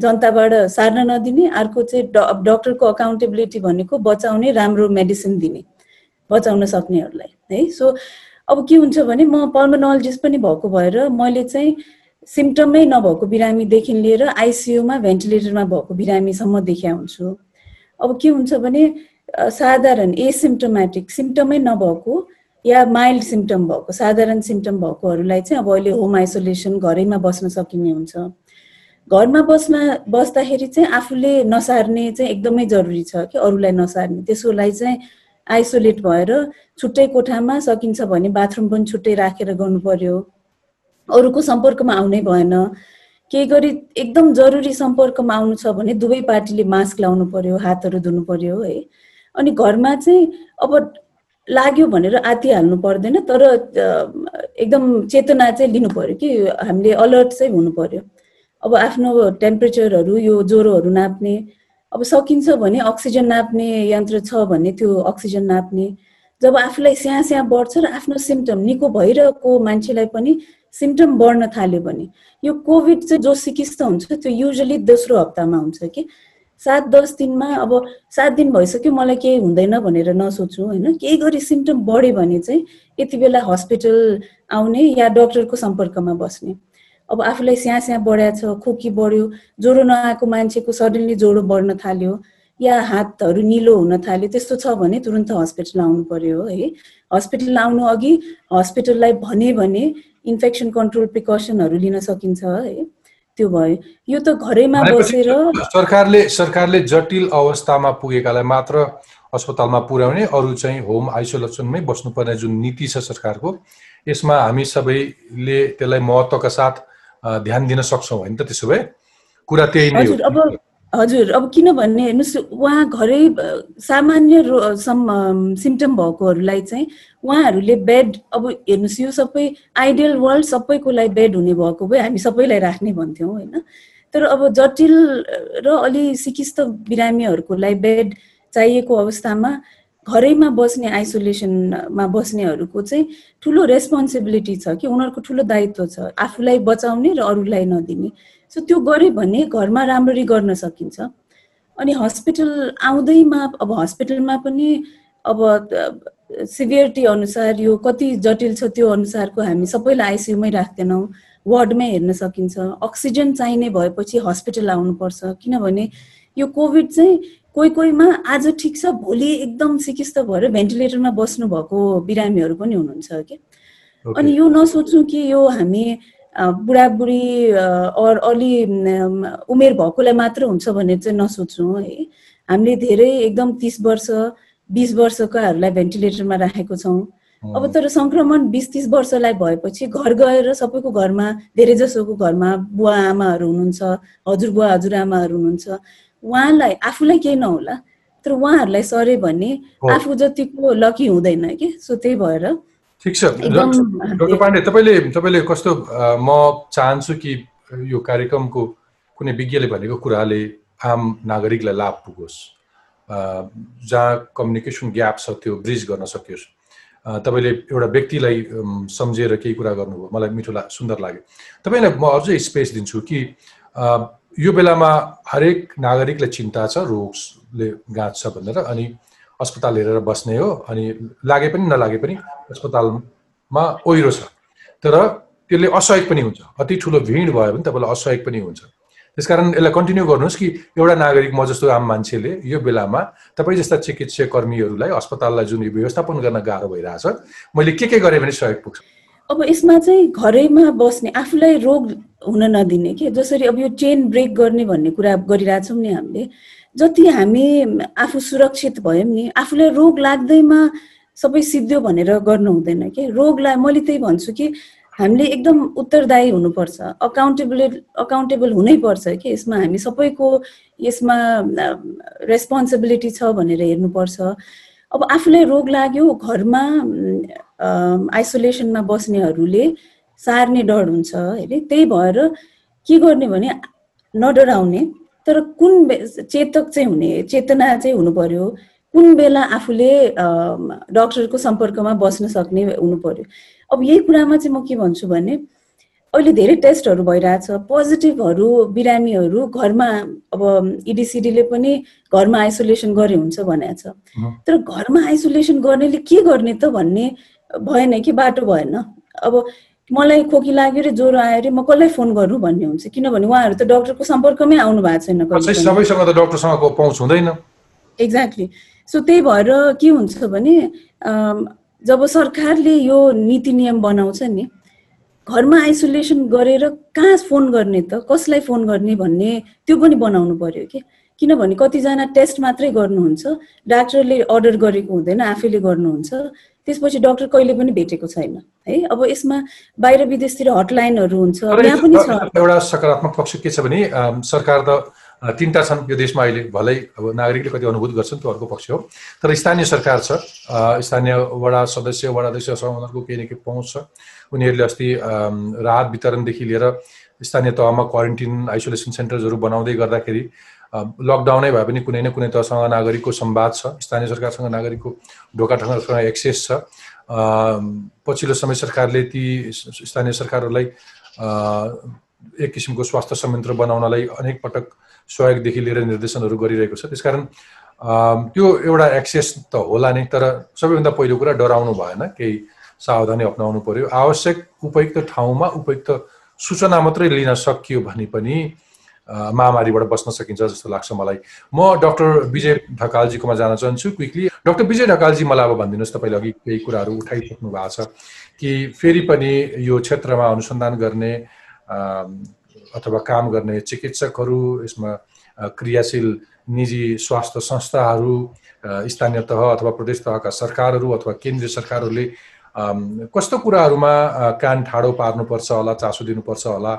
जनताबाट सार्न नदिने अर्को चाहिँ डक्टरको अकाउन्टेबिलिटी भनेको बचाउने राम्रो मेडिसिन दिने बचाउन सक्नेहरूलाई है? सो अब के हुन्छ भने म पर्मोनोलोजिस्ट पनि भएको भएर मैले चाहिँ सिम्टमै नभएको बिरामीदेखि लिएर आइसियुमा भेन्टिलेटरमा भएको बिरामीसम्म देखा हुन्छु। अब के हुन्छ भने साधारण एसिम्टोमेटिक सिम्टमै नभएको या माइल्ड सिम्टम भएको साधारण सिम्टम भएकोहरूलाई चाहिँ अब अहिले होम आइसोलेसन घरैमा बस्न सकिने हुन्छ। घरमा बस्न बस्दाखेरि चाहिँ आफूले नसार्ने चाहिँ एकदमै जरुरी छ कि अरूलाई नसार्ने। त्यसकोलाई चाहिँ आइसोलेट भएर छुट्टै कोठामा सकिन्छ भने बाथरुम पनि छुट्टै राखेर गर्नु पर्यो अरूको सम्पर्कमा आउनै भएन। केही गरी एकदम जरुरी सम्पर्कमा आउनु छ भने दुवै पार्टीले मास्क लाउनु पर्यो हातहरू धुनु पर्यो है। अनि घरमा चाहिँ अब लाग्यो भनेर आतिहाल्नु पर्दैन तर एकदम चेतना चाहिँ लिनु पर्यो कि हामीले अलर्ट चाहिँ हुनु पर्यो अब आफ्नो टेम्परेचरहरू यो ज्वरोहरू नाप्ने अब सकिन्छ भने अक्सिजन नाप्ने यन्त्र छ भने त्यो अक्सिजन नाप्ने। जब आफूलाई स्या स्या बढ्छ र आफ्नो सिम्टम निको भइरहेको मान्छेलाई पनि सिम्टम बढ्न थाल्यो भने यो कोभिड चाहिँ जो चिकित्सा हुन्छ त्यो युजली दोस्रो हप्तामा हुन्छ कि। सात दस दिनमा अब सात दिन भइसक्यो मलाई केही हुँदैन भनेर नसोच्नु होइन? केही गरी सिम्टम बढ्यो भने चाहिँ यति बेला हस्पिटल आउने या डक्टरको सम्पर्कमा बस्ने। अब आफूलाई स्या स्या बढाएको छ खोकी बढ्यो ज्वरो नआएको मान्छेको सडनली ज्वरो बढ्न थाल्यो या हातहरू निलो हुन थाल्यो त्यस्तो छ भने तुरन्त हस्पिटल आउनु पर्यो है। हस्पिटल आउनु अघि हस्पिटललाई भने भने इन्फेक्सन कन्ट्रोल प्रिकसनहरू लिन सकिन्छ है। त्यो भयो। यो त घरैमा बसेर सरकारले सरकारले जटिल अवस्थामा पुगेकालाई मात्र अस्पतालमा पुर्याउने अरू चाहिँ होम आइसोलेसनमै बस्नुपर्ने जुन नीति छ सरकारको यसमा हामी सबैले त्यसलाई महत्त्वका साथ ध्यान दिन सक्छौँ होइन त त्यसो भए? कुरा त्यही नै हजुर अब हजुर अब किनभने हेर्नुहोस् उहाँ घरै सामान्य सिम्टम भएकोहरूलाई चाहिँ उहाँहरूले बेड अब हेर्नुहोस् यो सबै आइडियल वर्ल्ड सबैको लागि बेड हुने भएको भए हामी सबैलाई राख्ने भन्थ्यौँ होइन। तर अब जटिल र अलि सिकिस्त बिरामीहरूको लागि बेड चाहिएको अवस्थामा घरैमा बस्ने आइसोलेसनमा बस्नेहरूको चाहिँ ठुलो रेस्पोन्सिबिलिटी छ कि उनीहरूको ठुलो दायित्व छ। आफूलाई बचाउने र अरूलाई नदिने। सो त्यो गऱ्यो भने घरमा राम्ररी गर्न सकिन्छ। अनि हस्पिटल आउँदैमा अब हस्पिटलमा पनि अब सिभियरिटी अनुसार यो कति जटिल छ त्यो अनुसारको हामी सबैलाई आइसियुमै राख्दैनौँ। वार्डमै हेर्न सकिन्छ। अक्सिजन चाहिने भएपछि हस्पिटल आउनुपर्छ। किनभने यो कोभिड चाहिँ कोही कोहीमा आज ठिक छ भोलि एकदम सिकिस्त भएर भेन्टिलेटरमा बस्नु भएको बिरामीहरू पनि हुनुहुन्छ कि? अनि यो नसोच्नु कि यो हामी बुढाबुढी अर अलि उमेर भएकोलाई मात्र हुन्छ भनेर चाहिँ नसोच्नु है हामीले धेरै एकदम तिस वर्ष बिस वर्षकाहरूलाई भेन्टिलेटरमा राखेको छौँ। अब तर सङ्क्रमण बिस तिस वर्षलाई भएपछि घर गएर सबैको घरमा धेरै जसोको घरमा बुवा आमाहरू हुनुहुन्छ हजुरबुवा हजुरआमाहरू हुनुहुन्छ। उहाँलाई आफूलाई केही नहोला तर उहाँहरूलाई सरे भने आफू जतिको लकी हुँदैन कि? सो त्यही भएर ठिक छ। डक्टर पाण्डे तपाईँले तपाईँले कस्तो म चाहन्छु कि यो कार्यक्रमको कुनै विज्ञले भनेको कुराले आम नागरिकलाई लाभ पुगोस्। जहाँ कम्युनिकेसन ग्याप छ त्यो ब्रिज गर्न सकियोस्। तपाईँले एउटा व्यक्तिलाई सम्झेर केही कुरा गर्नुभयो। मलाई मिठो ला सुन्दर लाग्यो। तपाईँलाई म अझै स्पेस दिन्छु कि यो बेलामा हरेक नागरिकलाई चिन्ता छ रोगले गाँच्छ भनेर अनि अस्पताल हेरेर बस्ने हो अनि लागे पनि नलागे पनि अस्पतालमा ओहिरो छ। तर त्यसले असहयोग पनि हुन्छ। अति ठुलो भिड भयो भने तपाईँलाई असहयोग पनि हुन्छ। त्यसकारण यसलाई कन्टिन्यू गर्नुहोस् कि एउटा नागरिक म जस्तो आम मान्छेले यो बेलामा तपाईँ जस्ता चिकित्सा कर्मीहरूलाई अस्पताललाई जुन व्यवस्थापन गर्न गाह्रो भइरहेछ मैले के के गरेँ भने सहयोग पुग्छ। अब यसमा चाहिँ घरैमा बस्ने आफूलाई रोग हुन नदिने के? जसरी अब यो चेन ब्रेक गर्ने भन्ने कुरा गरिरहेछौँ नि हामीले जति हामी आफू सुरक्षित भयौँ नि आफूलाई रोग लाग्दैमा सबै सिद्धियो भनेर गर्नु हुँदैन कि? रोगलाई मैले त्यही भन्छु कि हामीले एकदम उत्तरदायी हुनुपर्छ अकाउन्टेबल अकाउन्टेबल हुनैपर्छ कि? यसमा हामी सबैको यसमा रेस्पोन्सिबिलिटी छ भनेर हेर्नुपर्छ। अब आफूलाई रोग लाग्यो घरमा आइसोलेसनमा बस्नेहरूले सार्ने डर हुन्छ होइन त्यही भएर के गर्ने भने नडराउने तर कुन चेतक चाहिँ हुने चेतना चाहिँ हुनु पर्यो कुन बेला आफूले डक्टरको सम्पर्कमा बस्न सक्ने हुनु पर्यो अब यही कुरामा चाहिँ म के भन्छु भने अहिले धेरै टेस्टहरू भइरहेछ। पोजिटिभहरू बिरामीहरू घरमा अब इडिसिडीले पनि घरमा आइसोलेसन गरे हुन्छ भनेको छ तर घरमा आइसोलेसन गर्नेले के गर्ने त भन्ने भएन कि बाटो भएन। अब मलाई खोकी लाग्यो रे ज्वरो आयो अरे म कसलाई फोन गर्नु भन्ने हुन्छ? किनभने उहाँहरू त डक्टरको सम्पर्कमै आउनु भएको छैन सबैसँग त डक्टरसँगको पहुँच हुँदैन। एक्ज्याक्टली सो त्यही भएर के हुन्छ भने जब सरकारले यो नीति नियम बनाउँछ नि घरमा आइसोलेसन गरेर कहाँ फोन गर्ने त? कसलाई फोन गर्ने भन्ने त्यो पनि बनाउनु पर्यो कि? किनभने कतिजना टेस्ट मात्रै गर्नुहुन्छ डाक्टरले अर्डर गरेको हुँदैन आफैले गर्नुहुन्छ। त्यसपछि डक्टर कहिले पनि भेटेको छैन है? अब यसमा बाहिर विदेशतिर हटलाइनहरू हुन्छ यहाँ पनि छ। एउटा सकारात्मक पक्ष के छ भने सरकार त तिनवटा छन् यो देशमा अहिले भलै अब नागरिकले कति अनुभूत गर्छन् त्यो अर्को पक्ष हो। तर स्थानीय सरकार छ स्थानीय वडा सदस्य वडा अध्यक्षसँग उनीहरूको केही न केही पहुँच छ। उनीहरूले अस्ति राहत वितरणदेखि लिएर स्थानीय तहमा क्वारेन्टिन आइसोलेसन सेन्टर्सहरू बनाउँदै गर्दाखेरि लकडाउनै भए पनि कुनै न कुनै तहसँग नागरिकको संवाद छ स्थानीय सरकारसँग नागरिकको ढोका ढोकासँग एक्सेस छ। पछिल्लो समय सरकारले ती स्थानीय सरकारहरूलाई एक किसिमको स्वास्थ्य संयन्त्र बनाउनलाई अनेक पटक सहयोगदेखि लिएर निर्देशनहरू गरिरहेको छ। त्यसकारण त्यो एउटा एक्सेस त होला नै तर सबैभन्दा पहिलो कुरा डराउनु भएन। केही सावधानी अप्नाउनु पर्यो। आवश्यक उपयुक्त ठाउँमा उपयुक्त सूचना मात्रै लिन सकियो भने पनि महामारीबाट बस्न सकिन्छ जस्तो लाग्छ मलाई। म डक्टर विजय ढकालजीकोमा जान चाहन्छु क्विकली। डक्टर विजय ढकालजी मलाई अब भनिदिनुहोस् तपाईँले अघि केही कुराहरू उठाइसक्नु भएको छ कि फेरि पनि यो क्षेत्रमा अनुसन्धान गर्ने अथवा काम गर्ने चिकित्सकहरू यसमा क्रियाशील निजी स्वास्थ्य संस्थाहरू स्थानीय तह अथवा प्रदेश तहका सरकारहरू अथवा केन्द्रीय सरकारहरूले कस्तो कुराहरूमा कान ठाडो पार्नुपर्छ होला चासो दिनुपर्छ होला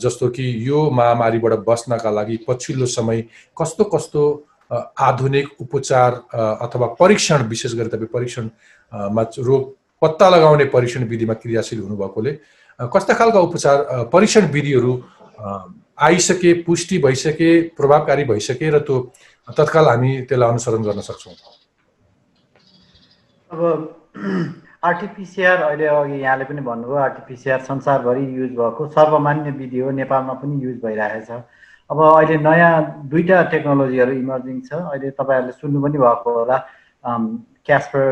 जस्तो कि यो महामारीबाट बस्नका लागि पछिल्लो समय कस्तो कस्तो आधुनिक उपचार अथवा परीक्षण विशेष गरी तपाईँ परीक्षणमा रोग पत्ता लगाउने परीक्षण विधिमा क्रियाशील हुनुभएकोले कस्ता खालका उपचार परीक्षण विधिहरू आइसके पुष्टि भइसके प्रभावकारी भइसके र त्यो तत्काल हामी त्यसलाई अनुसरण गर्न सक्छौँ? अब आरटिपिसिआर अहिले अघि यहाँले पनि भन्नुभयो आरटिपिसिआर संसारभरि युज भएको सर्वमान्य विधि हो नेपालमा पनि युज भइरहेछ। अब अहिले नयाँ दुईवटा टेक्नोलोजीहरू इमर्जिङ छ। अहिले तपाईँहरूले सुन्नु पनि भएको होला क्यास्पर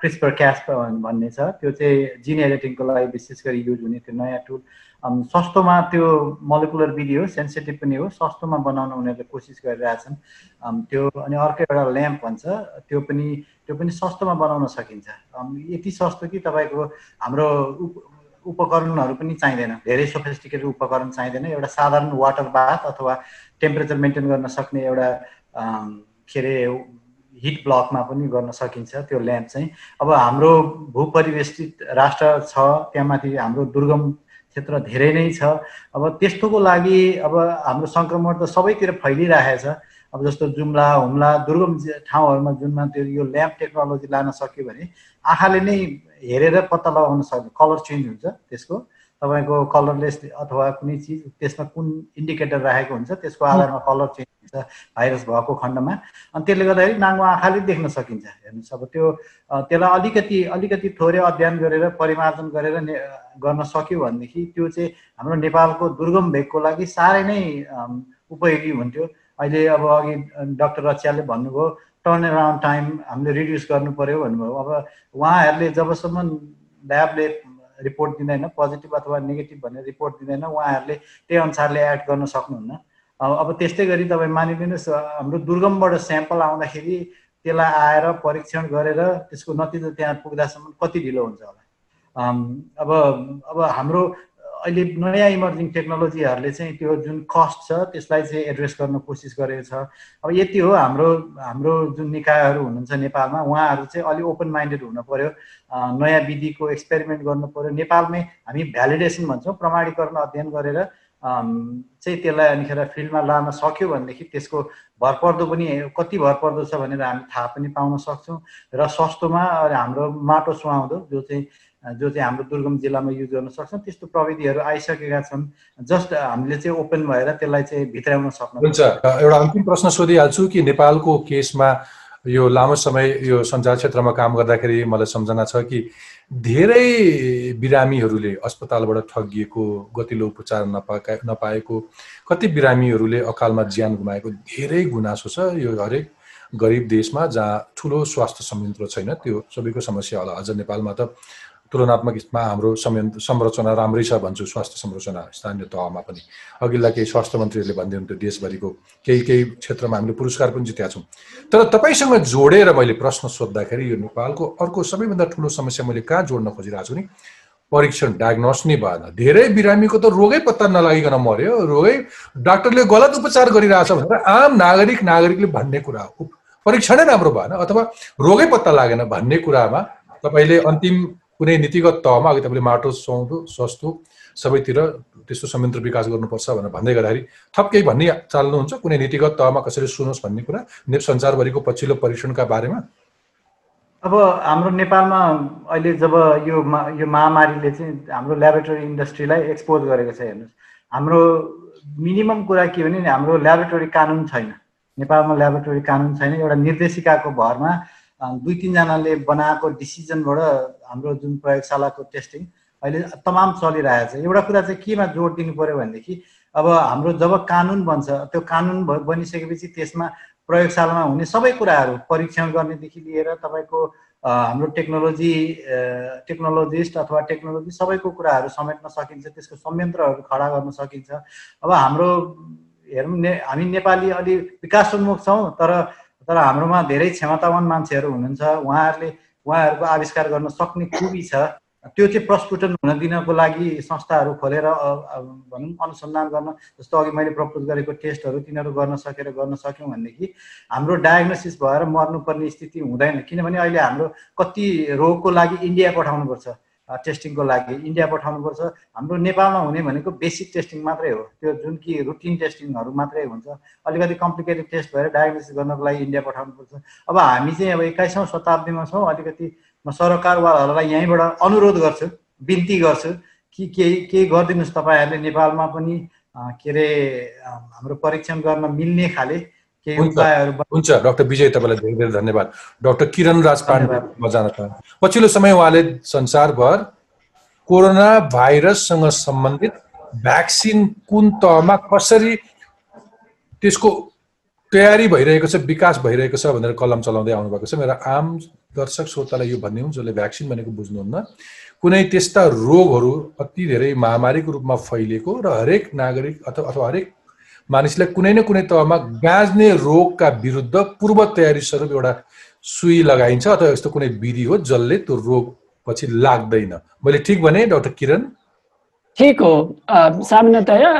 क्रिस्पर क्यास्पर भन्ने छ। त्यो चाहिँ जिन एडिटिङको लागि विशेष गरी युज हुने त्यो नयाँ टुल सस्तोमा त्यो मोलिकुलर विधि हो सेन्सिटिभ पनि हो। सस्तोमा बनाउन उनीहरूले कोसिस गरिरहेछन्। त्यो अनि अर्को एउटा ल्याम्प भन्छ। त्यो पनि त्यो पनि सस्तोमा बनाउन सकिन्छ। यति सस्तो कि तपाईँको हाम्रो उपकरणहरू पनि चाहिँदैन। धेरै सोफिस्टिकेटेड उपकरण चाहिँदैन। एउटा साधारण वाटर बाथ अथवा टेम्परेचर मेन्टेन गर्न सक्ने एउटा के अरे हिट ब्लकमा पनि गर्न सकिन्छ त्यो ल्याम्प चाहिँ। अब हाम्रो भूपरिवेष्टित राष्ट्र छ त्यहाँमाथि हाम्रो दुर्गम क्षेत्र धेरै नै छ। अब त्यस्तोको लागि अब हाम्रो सङ्क्रमण त सबैतिर फैलिरहेछ। अब जस्तो जुम्ला हुम्ला दुर्गम ठाउँहरूमा जुनमा त्यो यो ल्याम्प टेक्नोलोजी लान सक्यो भने आँखाले नै हेरेर पत्ता लगाउन सक्ने कलर चेन्ज हुन्छ त्यसको। तपाईँको कलरलेस अथवा कुनै चिज त्यसमा कुन इन्डिकेटर राखेको हुन्छ त्यसको आधारमा कलर चेन्ज हुन्छ भाइरस भएको खण्डमा। अनि त्यसले गर्दाखेरि नाङ्गो आँखाले देख्न सकिन्छ हेर्नुहोस्। अब त्यो त्यसलाई अलिकति अलिकति थोरै अध्ययन गरेर परिमार्जन गरेर गर्न सक्यो भनेदेखि त्यो चाहिँ हाम्रो नेपालको दुर्गम भेगको लागि साह्रै नै उपयोगी हुन्थ्यो। अहिले अब अघि डक्टर रचियाले भन्नुभयो टर्न एराउन्ड टाइम हामीले रिड्युस गर्नु पऱ्यो भन्नुभयो। अब उहाँहरूले जबसम्म ल्याबले रिपोर्ट दिँदैन पोजिटिभ अथवा नेगेटिभ भनेर रिपोर्ट दिँदैन उहाँहरूले त्यही अनुसारले एड गर्न सक्नुहुन्न। अब त्यस्तै गरी तपाईँ मानिलिनुहोस् हाम्रो दुर्गमबाट स्याम्पल आउँदाखेरि त्यसलाई आएर परीक्षण गरेर त्यसको नतिजा त्यहाँ पुग्दासम्म कति ढिलो हुन्छ होला। अब अब हाम्रो अहिले नयाँ इमर्जिङ टेक्नोलोजीहरूले चाहिँ त्यो जुन कस्ट छ त्यसलाई चाहिँ एड्रेस गर्न कोसिस गरेको छ। अब यति हो हाम्रो हाम्रो जुन निकायहरू हुनुहुन्छ नेपालमा उहाँहरू चाहिँ अलिक ओपन माइन्डेड हुनु पऱ्यो नयाँ विधिको एक्सपेरिमेन्ट गर्नु पऱ्यो नेपालमै हामी भ्यालिडेसन भन्छौँ प्रमाणीकरण अध्ययन गरेर चाहिँ त्यसलाई अनिखेर फिल्डमा लान सक्यो भनेदेखि त्यसको भरपर्दो पनि कति भरपर्दो छ भनेर हामी थाहा पनि पाउन सक्छौँ। र सस्तोमा हाम्रो माटो सुहाउँदो जो चाहिँ जो चाहिँ हाम्रो दुर्गम जिल्लामा युज गर्न सक्छौँ त्यस्तो प्रविधिहरू आइसकेका छन्। जस्ट हामीले चाहिँ ओपन भएर त्यसलाई चाहिँ भित्राउन सक्नु हुन्छ। एउटा अन्तिम प्रश्न सोधिहाल्छु कि नेपालको केसमा यो लामो समय यो सञ्चार क्षेत्रमा काम गर्दाखेरि मलाई सम्झना छ कि धेरै बिरामीहरूले अस्पतालबाट ठगिएको गतिलो उपचार नपाएका नपाएको कति बिरामीहरूले अकालमा ज्यान गुमाएको धेरै गुनासो छ यो हरेक गरिब देशमा जहाँ ठुलो स्वास्थ्य संयन्त्र छैन त्यो सबैको समस्या होला। अझ नेपालमा त तुलनात्मक हितमा हाम्रो संरचना राम्रै छ भन्छु स्वास्थ्य संरचना स्थानीय तहमा पनि। अघिल्ला केही स्वास्थ्य मन्त्रीहरूले भनिदिनुहुन्थ्यो देशभरिको केही केही क्षेत्रमा हामीले पुरस्कार पनि जितेका छौँ। तर तपाईँसँग जोडेर मैले प्रश्न सोद्धाखेरि यो नेपालको अर्को सबैभन्दा ठुलो समस्या मैले कहाँ जोड्न खोजिरहेको छु नि परीक्षण डायग्नोस नै भएन। धेरै बिरामीको त रोगै पत्ता नलागिकन मऱ्यो रोगै डाक्टरले गलत उपचार गरिरहेछ भनेर आम नागरिक नागरिकले भन्ने कुरा हो। परीक्षणै राम्रो भएन अथवा रोगै पत्ता लागेन भन्ने कुरामा तपाईँले अन्तिम कुनै नीतिगत तहमा अघि तपाईँले माटो सुहाउँदो सस्तो सबैतिर त्यस्तो संयन्त्र विकास गर्नुपर्छ भनेर भन्दै गर्दाखेरि थप केही भन्ने चाल्नुहुन्छ। कुनै नीतिगत तहमा कसरी सुनोस् भन्ने कुरा नेप संसारभरिको पछिल्लो परीक्षणका बारेमा? अब हाम्रो नेपालमा अहिले जब यो यो महामारीले चाहिँ हाम्रो ल्याबोरेटरी इन्डस्ट्रीलाई एक्सपोज गरेको छ हेर्नुहोस्। हाम्रो मिनिमम कुरा के भने हाम्रो ल्याबोरेटरी कानुन छैन। नेपालमा ल्याबोरेटरी कानुन छैन। एउटा निर्देशिकाको भरमा दुई तिनजनाले बनाएको डिसिजनबाट हाम्रो जुन प्रयोगशालाको टेस्टिङ अहिले तमाम चलिरहेको छ। एउटा कुरा चाहिँ केमा जोड दिनु पऱ्यो भनेदेखि अब हाम्रो जब कानुन बन्छ त्यो कानुन बनिसकेपछि त्यसमा प्रयोगशालामा हुने सबै कुराहरू परीक्षण गर्नेदेखि लिएर तपाईँको हाम्रो टेक्नोलोजी टेक्नोलोजिस्ट अथवा टेक्नोलोजी सबैको कुराहरू समेट्न सकिन्छ त्यसको संयन्त्रहरू खडा गर्न सकिन्छ। अब हाम्रो हेरौँ ने हामी नेपाली अलि विकासोन्मुख छौँ तर तर हाम्रोमा धेरै क्षमतावान मान्छेहरू हुनुहुन्छ। उहाँहरूले उहाँहरूको आविष्कार गर्न सक्ने खुबी छ। त्यो चाहिँ प्रस्फुटन हुन दिनको लागि संस्थाहरू खोलेर भनौँ अनुसन्धान गर्न जस्तो अघि मैले प्रपोज गरेको टेस्टहरू तिनीहरू गर्न सकेर गर्न सक्यौँ भनेदेखि हाम्रो डायग्नोसिस भएर मर्नुपर्ने स्थिति हुँदैन। किनभने अहिले हाम्रो कति रोगको लागि इन्डिया पठाउनुपर्छ। टेस्टिङको लागि इन्डिया पठाउनुपर्छ हाम्रो नेपालमा हुने भनेको बेसिक टेस्टिङ मात्रै हो। त्यो जुन कि रुटिन टेस्टिङहरू मात्रै हुन्छ। अलिकति कम्प्लिकेटेड टेस्ट भएर डायग्नोसिस गर्नको लागि इन्डिया पठाउनुपर्छ अब हामी चाहिँ अब एक्काइसौँ शताब्दीमा छौँ। अलिकति म सरकारवालाहरूलाई यहीँबाट अनुरोध गर्छु बिन्ती गर्छु कि केही केही गरिदिनुहोस् तपाईँहरूले नेपालमा पनि के अरे हाम्रो परीक्षण गर्न मिल्ने खाले हुन्छ। डाक्टर विजय तपाईँलाई धेरै धेरै धन्यवाद। डाक्टर किरण राज पाण्डेमा जान चाहन्छु। पछिल्लो समय उहाँले संसारभर कोरोना भाइरससँग सम्बन्धित भ्याक्सिन कुन तहमा कसरी त्यसको तयारी भइरहेको छ विकास भइरहेको छ भनेर कलम चलाउँदै आउनुभएको छ। मेरो आम दर्शक श्रोतालाई यो भन्ने हुन् जसले भ्याक्सिन भनेको बुझ्नुहुन्न। कुनै त्यस्ता रोगहरू अति धेरै महामारीको रूपमा फैलिएको र हरेक नागरिक अथवा अथवा हरेक मानिसलाई कुनै न कुनै तहमा गाँच्ने रोगका विरुद्ध पूर्व तयारी स्वरूप एउटा सुई लगाइन्छ अथवा यस्तो कुनै विधि हो जसले त्यो रोग पछि लाग्दैन। मैले ठिक भने डाक्टर किरण? ठिक हो। सामान्यतया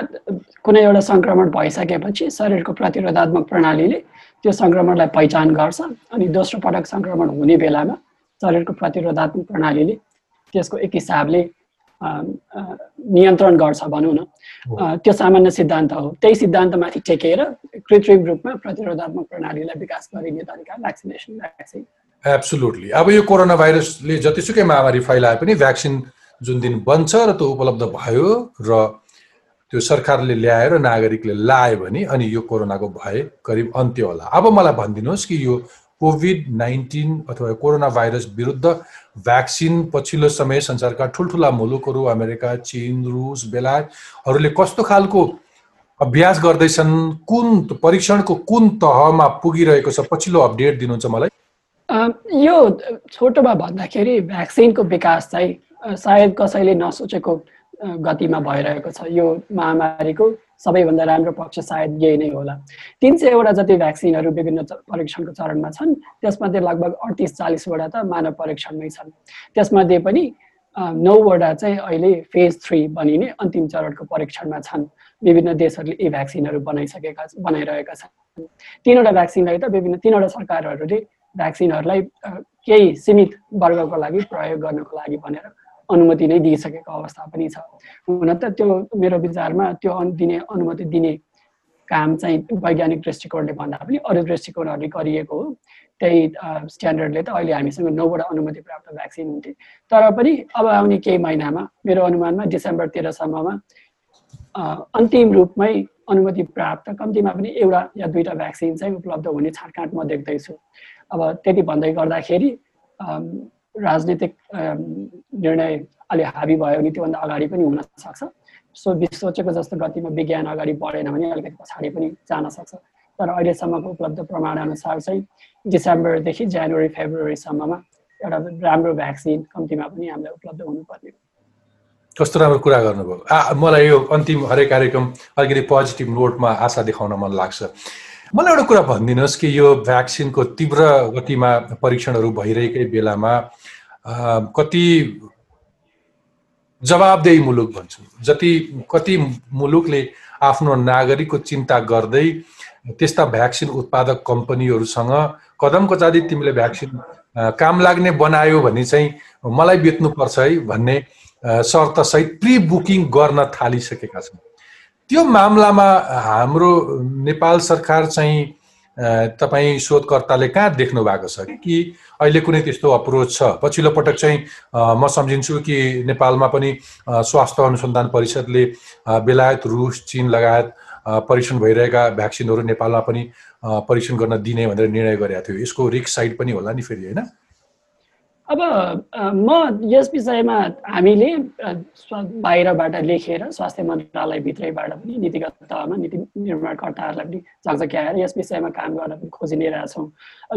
कुनै एउटा सङ्क्रमण भइसकेपछि शरीरको प्रतिरोधात्मक प्रणालीले त्यो सङ्क्रमणलाई पहिचान गर्छ अनि दोस्रो पटक सङ्क्रमण हुने बेलामा शरीरको प्रतिरोधात्मक प्रणालीले त्यसको एक हिसाबले नियन्त्रण गर्छ भनौँ न। त्यो सामान्य सिद्धान्त हो। त्यही सिद्धान्तमाथि टेकेर कृत्रिम रूपमा प्रतिरोधात्मक प्रणालीलाई विकास गरिने तरिका भ्याक्सिनेसन भ्याक्सिन एब्सोल्युटली अब यो कोरोना भाइरसले जतिसुकै महामारी फैलाए पनि भ्याक्सिन जुन दिन बन्छ र त्यो उपलब्ध भयो र त्यो सरकारले ल्याएर नागरिकले लायो भने अनि यो कोरोनाको भय करिब अन्त्य होला। अब मलाई भनिदिनुहोस् कि यो कोभिड नाइन्टिन अथवा कोरोना भाइरस विरुद्ध भ्याक्सिन पछिल्लो समय संसारका ठुल्ठुला मुलुकहरू अमेरिका चिन रुस बेलायतहरूले कस्तो खालको अभ्यास गर्दैछन् कुन परीक्षणको कुन तहमा पुगिरहेको छ पछिल्लो अपडेट दिनुहुन्छ मलाई? यो छोटोमा भन्दाखेरि भ्याक्सिनको विकास चाहिँ सायद कसैले नसोचेको गतिमा भइरहेको छ यो महामारीको सबैभन्दा राम्रो पक्ष सायद यही नै होला। तिन सयवटा जति भ्याक्सिनहरू विभिन्न परीक्षणको चरणमा छन् त्यसमध्ये लगभग अडतिस चालिसवटा त मानव परीक्षणमै छन्। त्यसमध्ये पनि नौवटा चाहिँ अहिले फेज थ्री भनिने अन्तिम चरणको परीक्षणमा छन्। विभिन्न देशहरूले यी भ्याक्सिनहरू बनाइसकेका बनाइरहेका छन्। तिनवटा भ्याक्सिनलाई त विभिन्न तिनवटा सरकारहरूले भ्याक्सिनहरूलाई केही सीमित वर्गको लागि प्रयोग गर्नको लागि भनेर अनुमति नै दिइसकेको अवस्था पनि छ। हुन त त्यो मेरो विचारमा त्यो दिने अनुमति दिने काम चाहिँ वैज्ञानिक दृष्टिकोणले भन्दा पनि अरू दृष्टिकोणहरूले गरिएको हो। त्यही स्ट्यान्डर्डले त अहिले हामीसँग नौबाट अनुमति प्राप्त भ्याक्सिन हुन्थे तर पनि अब आउने केही महिनामा मेरो अनुमानमा डिसेम्बर तेह्रसम्ममा अन्तिम रूपमै अनुमति प्राप्त कम्तीमा पनि एउटा या दुईवटा भ्याक्सिन चाहिँ उपलब्ध हुने छाँटकाँट म देख्दैछु। अब त्यति भन्दै गर्दाखेरि राजनीतिक निर्णय अलि हाबी भयो भने त्योभन्दा अगाडि पनि हुनसक्छ सो सोचेको जस्तो गतिमा विज्ञान अगाडि बढेन भने अलिकति पछाडि पनि जान सक्छ। तर अहिलेसम्मको उपलब्ध प्रमाणअनुसार चाहिँ डिसेम्बरदेखि जनवरी फेब्रुअरीसम्ममा एउटा राम्रो भ्याक्सिन कम्तीमा पनि हामीलाई उपलब्ध हुनुपर्ने कस्तो राम्रो कुरा गर्नुभयो। मलाई यो अन्तिम हरेक कार्यक्रम अलिकति पोजिटिभ नोटमा आशा देखाउन मन लाग्छ। मलाई एउटा कुरा भनिदिनुहोस् कि यो भ्याक्सिनको तीव्र गतिमा परीक्षणहरू भइरहेकै बेलामा कति जवाबदेही मुलुक भन्छु। जति कति मुलुकले आफ्नो नागरिकको चिन्ता गर्दै त्यस्ता भ्याक्सिन उत्पादक कम्पनीहरूसँग कदम कचादी तिमीले भ्याक्सिन काम लाग्ने बनायो भने चाहिँ मलाई बेच्नुपर्छ है भन्ने शर्तसहित प्रि बुकिङ गर्न थालिसकेका छन्। त्यो मामलामा हाम्रो नेपाल सरकार चाहिँ तपाईँ शोधकर्ताले कहाँ देख्नु भएको छ कि अहिले कुनै त्यस्तो अप्रोच छ? पछिल्लो पटक चाहिँ म सम्झिन्छु कि नेपालमा पनि स्वास्थ्य अनुसन्धान परिषदले बेलायत रुस चिन लगायत परीक्षण भइरहेका भ्याक्सिनहरू नेपालमा पनि परीक्षण गर्न दिने भनेर निर्णय गरेको थियो। यसको रिक्स साइड पनि होला नि फेरि होइन? अब म यस विषयमा हामीले बाहिरबाट लेखेर स्वास्थ्य मन्त्रालयभित्रैबाट पनि नीतिगत तहमा नीति निर्माणकर्ताहरूलाई पनि झकझक्याएर यस विषयमा काम गर्न पनि खोजि नै रहेछौँ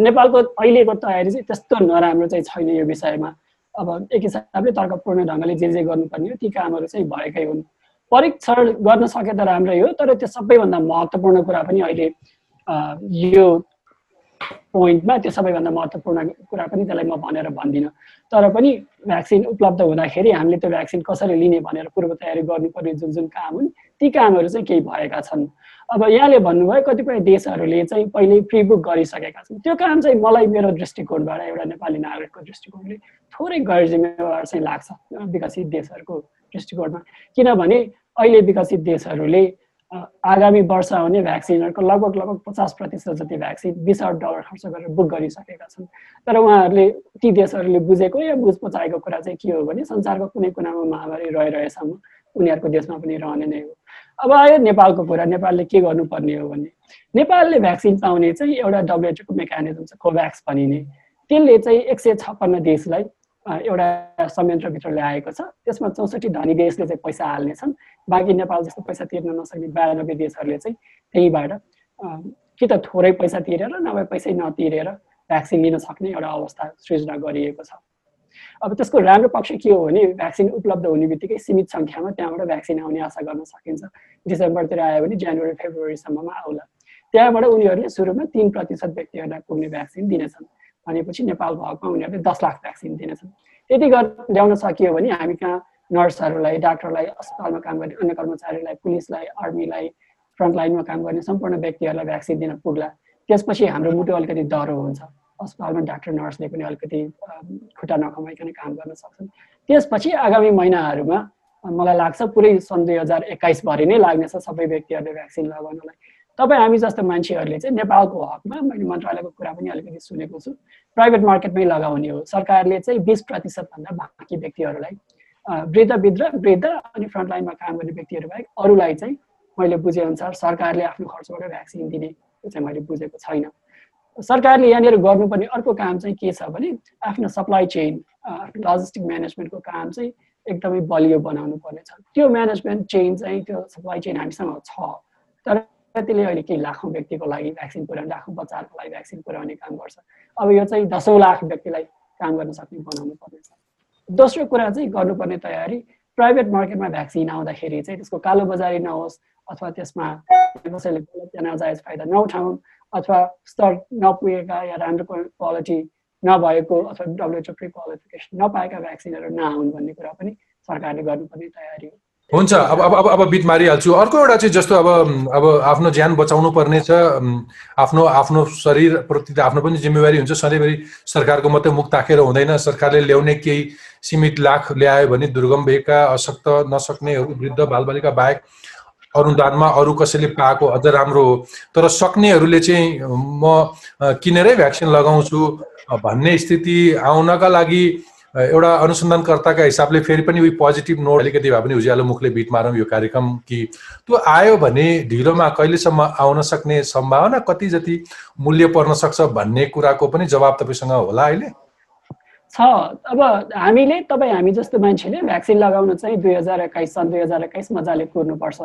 नेपालको अहिलेको तयारी चाहिँ त्यस्तो नराम्रो चाहिँ छैन यो विषयमा। अब एक हिसाबले तर्कपूर्ण ढङ्गले जे जे गर्नुपर्ने हो ती कामहरू चाहिँ भएकै हुन्। परीक्षण गर्न सके त राम्रै हो तर त्यो सबैभन्दा महत्त्वपूर्ण कुरा पनि अहिले यो पोइन्टमा त्यो सबैभन्दा महत्त्वपूर्ण कुरा पनि त्यसलाई म भनेर भन्दिनँ। तर पनि भ्याक्सिन उपलब्ध हुँदाखेरि हामीले त्यो भ्याक्सिन कसरी लिने भनेर पूर्व तयारी गर्नुपर्ने जुन जुन काम हुन् ती कामहरू चाहिँ केही भएका छन्। अब यहाँले भन्नुभयो कतिपय देशहरूले चाहिँ पहिल्यै प्रिबुक गरिसकेका छन्। त्यो काम चाहिँ मलाई मेरो दृष्टिकोणबाट एउटा नेपाली नागरिकको दृष्टिकोणले थोरै गैर जिम्मेवार चाहिँ लाग्छ विकसित देशहरूको दृष्टिकोणमा। किनभने अहिले विकसित देशहरूले आगामी वर्ष आउने भ्याक्सिनहरूको लगभग लगभग पचास प्रतिशत जति भ्याक्सिन बिस अर्ब डलर खर्च गरेर बुक गरिसकेका छन्। तर उहाँहरूले ती देशहरूले बुझेको या बुझ पचाएको कुरा चाहिँ के हो भने संसारको कुनै कुनामा महामारी रहिरहेसम्म उनीहरूको देशमा पनि रहने नै हो। अब आयो नेपालको कुरा नेपालले के गर्नुपर्ने हो भने नेपालले भ्याक्सिन पाउने चाहिँ एउटा डब्लुएचओको मेकानिजम छ कोभ्याक्स भनिने। त्यसले चाहिँ एक सय छप्पन्न देशलाई एउटा संयन्त्रभित्र ल्याएको छ। त्यसमा चौसठी धनी देशले चाहिँ पैसा हाल्नेछन्। बाँकी नेपाल जस्तो पैसा तिर्न नसक्ने बयानब्बे देशहरूले चाहिँ त्यहीँबाट कि त थोरै पैसा तिरेर नभए पैसै नतिरेर भ्याक्सिन लिन सक्ने एउटा अवस्था सृजना गरिएको छ अब त्यसको राम्रो पक्ष के हो भने भ्याक्सिन उपलब्ध हुने बित्तिकै सीमित सङ्ख्यामा त्यहाँबाट भ्याक्सिन आउने आशा गर्न सकिन्छ डिसेम्बरतिर आयो भने जनवरी फेब्रुअरीसम्ममा आउला त्यहाँबाट उनीहरूले सुरुमा तिन प्रतिशत व्यक्तिहरूलाई पुग्ने भ्याक्सिन दिनेछन् भनेपछि नेपाल भएकोमा उनीहरूले दस लाख भ्याक्सिन दिनेछन् त्यति गरेर ल्याउन सकियो भने हामी कहाँ नर्सहरूलाई डाक्टरलाई अस्पतालमा काम गर्ने अन्य कर्मचारीलाई पुलिसलाई आर्मीलाई फ्रन्टलाइनमा काम गर्ने सम्पूर्ण व्यक्तिहरूलाई भ्याक्सिन दिन पुग्ला। त्यसपछि हाम्रो मुटु अलिकति डह्रो हुन्छ। अस्पतालमा डाक्टर नर्सले पनि अलिकति खुट्टा नकमाइकन काम गर्न सक्छन्। त्यसपछि आगामी महिनाहरूमा मलाई लाग्छ पुरै सन् दुई हजार एक्काइसभरि नै लाग्नेछ सबै व्यक्तिहरूले भ्याक्सिन लगाउनलाई। तपाईँ हामी जस्तो मान्छेहरूले चाहिँ नेपालको हकमा मैले मन्त्रालयको कुरा पनि अलिकति सुनेको छु। प्राइभेट मार्केटमै लगाउने हो। सरकारले चाहिँ बिस प्रतिशतभन्दा बाँकी व्यक्तिहरूलाई वृद्ध वृद्ध वृद्ध अनि फ्रन्टलाइनमा काम गर्ने व्यक्तिहरू बाहेक अरूलाई चाहिँ मैले बुझेअनुसार सरकारले आफ्नो खर्चबाट भ्याक्सिन दिने त्यो चाहिँ मैले बुझेको छैन। सरकारले यहाँनिर गर्नुपर्ने अर्को काम चाहिँ के छ भने आफ्नो सप्लाई चेन आफ्नो लजिस्टिक म्यानेजमेन्टको काम चाहिँ एकदमै बलियो बनाउनु पर्नेछ त्यो म्यानेजमेन्ट चेन चाहिँ त्यो सप्लाई चेन हामीसँग छ। तर त्यसले अहिले केही लाखौँ व्यक्तिको लागि भ्याक्सिन पुऱ्याउने लाखौँ बच्चाहरूको लागि भ्याक्सिन पुऱ्याउने काम गर्छ। अब यो चाहिँ दसौँ लाख व्यक्तिलाई काम गर्न सक्ने बनाउनु पर्नेछ दोस्रो कुरा चाहिँ गर्नुपर्ने तयारी प्राइभेट मार्केटमा भ्याक्सिन आउँदाखेरि चाहिँ त्यसको कालो बजारी नहोस् अथवा त्यसमा कसैले गलत नाजायज फाइदा नउठाउन् अथवा स्तर नपुगेका या राम्रो क्वालिटी नभएको अथवा डब्लुएचओ प्रि क्वालिफिकेसन नपाएका भ्याक्सिनहरू नआउन् भन्ने कुरा पनि सरकारले गर्नुपर्ने तयारी हो। हुन्छ अब अब अब अब बिट मारिहाल्छु। अर्को एउटा चाहिँ जस्तो अब अब आफ्नो ज्यान बचाउनु पर्ने छ। आफ्नो आफ्नो शरीरप्रति आफ्नो पनि जिम्मेवारी हुन्छ। सधैँभरि सरकारको मात्रै मुख ताकेर हुँदैन। सरकारले ल्याउने केही सीमित लाख ल्यायो भने दुर्गम भएका अशक्त नसक्नेहरू वृद्ध बालबालिका बाहेक अनुदानमा अरू कसैले पाएको अझ राम्रो हो। तर सक्नेहरूले चाहिँ म किनेरै भ्याक्सिन लगाउँछु? भन्ने स्थिति आउनका लागि एउटा अनुसन्धानकर्ताका हिसाबले फेरि पनि उयो पोजिटिभ नोट अलिकति भए पनि उज्यालो मुखले बिट मारौँ यो कार्यक्रम कि त्यो आयो भने ढिलोमा कहिलेसम्म आउन सक्ने सम्भावना कति जति मूल्य पर्न सक्छ भन्ने कुराको पनि जवाब तपाईँसँग होला अहिले। छ। अब हामीले तपाईँ हामी जस्तो मान्छेले भ्याक्सिन लगाउन चाहिँ दुई हजार एक्काइस सन् दुई हजार एक्काइस मजाले कुर्नुपर्छ।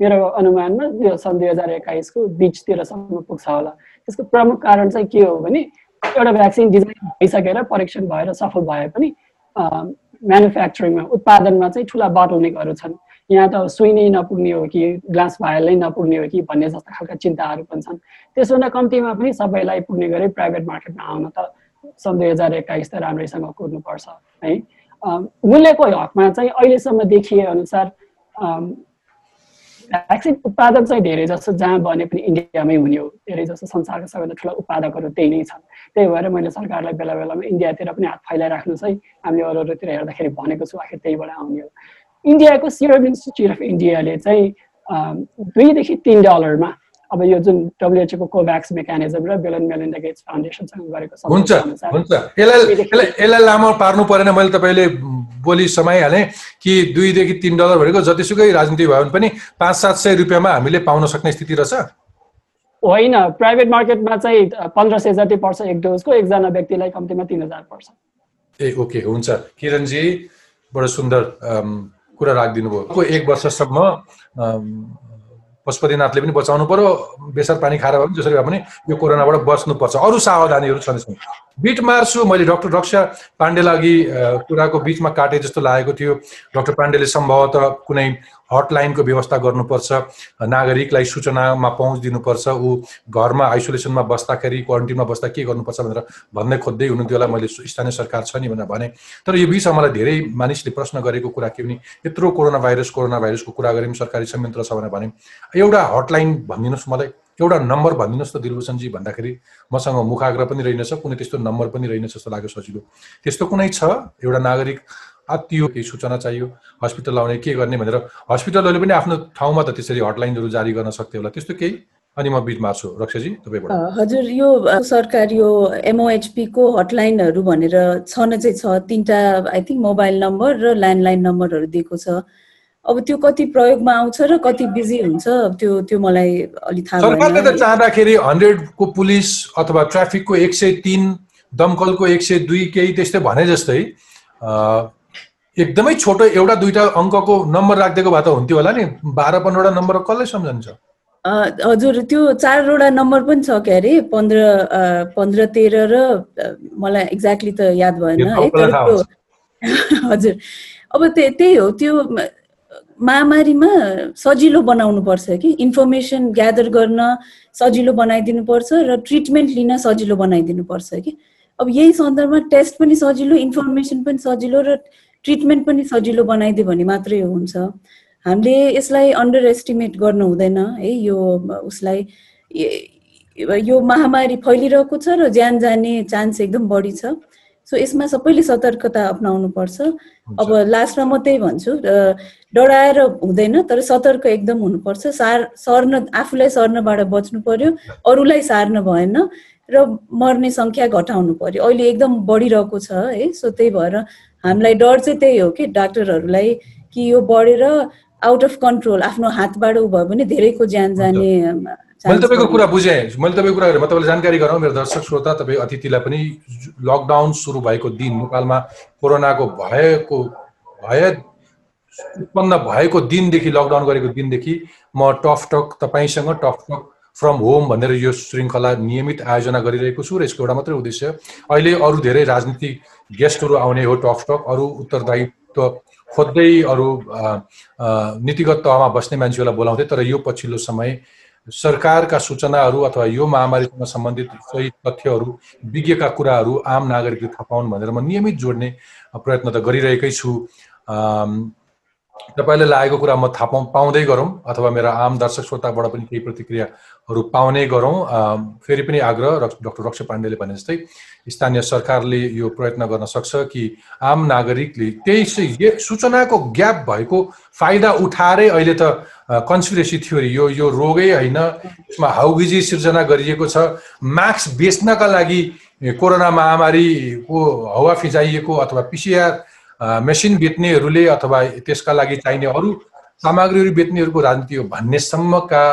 मेरो अनुमानमा यो सन् दुई हजार एक्काइसको बिचतिरसम्म पुग्छ होला। त्यसको प्रमुख कारण चाहिँ के हो भने एउटा भ्याक्सिन डिजाइन भइसकेर परीक्षण भएर सफल भए पनि म्यानुफ्याक्चरिङमा उत्पादनमा चाहिँ ठुला बोटलनेकहरू छन्। यहाँ त सुई नै नपुग्ने हो कि ग्लास भायल नै नपुग्ने हो कि भन्ने जस्ता खालका चिन्ताहरू पनि छन्। त्यसभन्दा कम्तीमा पनि सबैलाई पुग्ने गरी प्राइभेट मार्केटमा आउन त सन् दुई हजार एक्काइस त राम्रैसँग कुर्नुपर्छ है? मूल्यको हकमा चाहिँ अहिलेसम्म देखिए अनुसार भ्याक्सिन उत्पादक चाहिँ धेरै जस्तो जहाँ बने पनि इन्डियामै हुने हो। धेरै जस्तो संसारका सबैभन्दा ठुला उत्पादकहरू त्यही नै छन्। त्यही भएर मैले सरकारलाई बेला बेलामा इन्डियातिर पनि हात फैलाइराख्नुहोस् है हामीले अरू अरूतिर हेर्दाखेरि भनेको छु आखिर त्यहीबाट आउने हो। इन्डियाको सिरम इन्स्टिच्युट अफ इन्डियाले चाहिँ दुईदेखि तिन डलरमा अब यो जुन डब्लुएचओको कोभ्याक्स मेकानिजम र बेलन मेलिन्डा गेट्स फाउन्डेसनसँग गरेको हुन्छ हुन्छ। यसलाई यसलाई लामो पार्नु परेन। मैले तपाईँले बोली समाइहालेँ कि दुईदेखि तिन डलर भनेको जतिसुकै राजनीति भयो भने पनि पाँच सात सय रुपियाँमा हामीले पाउन सक्ने स्थिति रहेछ। होइन प्राइभेट मार्केटमा चाहिँ पन्ध्र सय जति पर्छ एक डोजको एकजना व्यक्तिलाई कम्तीमा तिन हजार पर्छ। ए ओके हुन्छ। किरणजी बडो सुन्दर कुरा राखिदिनु भयो एक वर्षसम्म पशुपतिनाथले पनि बचाउनु पर्यो बेसर पानी खाएर भए पनि जसरी भए पनि यो कोरोनाबाट बच्नुपर्छ। अरू सावधानीहरू छन् बिट मार्छु मैले डक्टर रक्षा पाण्डेलाई अघि कुराको बिचमा काटे जस्तो लागेको थियो। डक्टर पाण्डेले सम्भवतः कुनै हटलाइनको व्यवस्था गर्नुपर्छ। नागरिकलाई सूचनामा पहुँच दिनुपर्छ ऊ घरमा आइसोलेसनमा बस्दाखेरि क्वारेन्टिनमा बस्दा के गर्नुपर्छ भनेर भन्दै खोज्दै हुनुहुन्थ्यो होला। मैले स्थानीय सरकार छ नि भनेर भने। तर यो बिचमा मलाई धेरै मानिसले प्रश्न गरेको कुरा के भने यत्रो कोरोना भाइरस कोरोना भाइरसको कुरा गऱ्यौँ सरकारी संयन्त्र छ भनेर भने। एउटा हटलाइन भनिदिनुहोस् मलाई। एउटा नम्बर भनिदिनुहोस् त दिलभूषणजी भन्दाखेरि। मसँग मुखाग्र पनि रहेनछ कुनै त्यस्तो नम्बर पनि रहेनछ जस्तो लाग्यो सजिलो। त्यस्तो कुनै छ? एउटा नागरिक आत्तियो केही सूचना चाहियो। हस्पिटल आउने के गर्ने भनेर हस्पिटलहरूले पनि आफ्नो ठाउँमा त त्यसरी हटलाइनहरू जारी गर्न सक्थ्यो होला। त्यस्तो केही? अनि म बिच मार्छु रक्षाजी तपाईँबाट। हजुर यो सरकार यो एमओएचपीको हटलाइनहरू भनेर छन चाहिँ छ। तिनवटा आई थिङ्क मोबाइल नम्बर र ल्यान्डलाइन नम्बरहरू दिएको छ। अब त्यो कति प्रयोगमा आउँछ र कति बिजी हुन्छ त्यो त्यो मलाई अलिक थाहा सरकारले त चाहँदाखेरि हन्ड्रेडको पुलिस अथवा ट्राफिकको एक सय तिन दमकलको एक सय दुई केही त्यस्तै भने जस्तै एकदमै छोटो एउटा दुइटा अङ्कको नम्बर राखिदिएको भए त हुन्थ्यो होला नि। बाह्र पन्ध्रवटा नम्बर कसलाई सम्झन्छ? हजुर त्यो चारवटा नम्बर पनि छ के अरे पन्ध्र पन्ध्र तेह्र र मलाई एक्ज्याक्टली त याद भएन। है हजुर। अब त्य- त्यही हो त्यो महामारीमा सजिलो बनाउनु पर्छ कि इन्फर्मेसन ग्यादर गर्न सजिलो बनाइदिनु पर्छ र ट्रिटमेन्ट लिन सजिलो बनाइदिनु पर्छ कि। अब यही सन्दर्भमा टेस्ट पनि सजिलो इन्फर्मेसन पनि सजिलो र ट्रिटमेन्ट पनि सजिलो बनाइदियो भने मात्रै हुन्छ। हामीले यसलाई अन्डर एस्टिमेट गर्नु हुँदैन है यो उसलाई यो महामारी फैलिरहेको छ र ज्यान जाने चान्स एकदम बढी छ। सो यसमा सबैले सतर्कता अप्नाउनु पर्छ अब लास्टमा म त्यही भन्छु डराएर हुँदैन तर सतर्क एकदम हुनुपर्छ। सार सर्न आफूलाई सर्नबाट बच्नु पर्यो अरूलाई सार्न भएन र मर्ने सङ्ख्या घटाउनु पर्यो अहिले एकदम बढिरहेको छ है। सो त्यही भएर हामीलाई डर चाहिँ त्यही हो कि डाक्टरहरूलाई कि यो बढेर आउट अफ कन्ट्रोल आफ्नो हातबाट उ भयो भने धेरैको ज्यान जाने मैले तपाईँको। कुरा बुझेँ। मैले तपाईँको कुरा गरेँ। म तपाईँलाई जानकारी गराउँ। मेरो दर्शक श्रोता तपाईँ अतिथिलाई पनि लकडाउन सुरु भएको दिन नेपालमा कोरोनाको भएको भए उत्पन्न भएको दिनदेखि लकडाउन गरेको दिनदेखि म टफ टक तपाईँसँग टफ टक फ्रम होम भनेर यो श्रृङ्खला नियमित आयोजना गरिरहेको छु। र यसको एउटा मात्रै उद्देश्य अहिले अरू धेरै राजनीतिक गेस्टहरू आउने हो टफ टक। अरू उत्तरदायित्व खोज्दै अरू नीतिगत तहमा बस्ने मान्छेहरूलाई बोलाउँथे तर यो पछिल्लो समय सरकारका सूचनाहरू अथवा यो महामारीसँग सम्बन्धित सही तथ्यहरू विज्ञका कुराहरू आम नागरिकले थाहा पाउन् भनेर म नियमित जोड्ने प्रयत्न त गरिरहेकै छु। अम, तपाईँलाई लागेको कुरा म थाहा पाउ पाउँदै गरौँ अथवा मेरा आम दर्शक श्रोताबाट पनि केही प्रतिक्रियाहरू पाउने गरौँ। फेरि पनि आग्रह डाक्टर रक्ष पाण्डेले भने जस्तै स्थानीय सरकारले यो प्रयत्न गर्न सक्छ कि आम नागरिकले त्यही सूचनाको ग्याप भएको फाइदा उठाएरै अहिले त कन्सपिरेसी थ्योरी यो यो रोगै होइन। यसमा हाउगिजी सिर्जना गरिएको छ। मास्क बेच्नका लागि कोरोना महामारीको हावा फिजाइएको अथवा पिसिआर मेसिन बेच्नेहरूले अथवा त्यसका लागि चाहिने अरू सामग्रीहरू बेच्नेहरूको राजनीति हो भन्नेसम्मका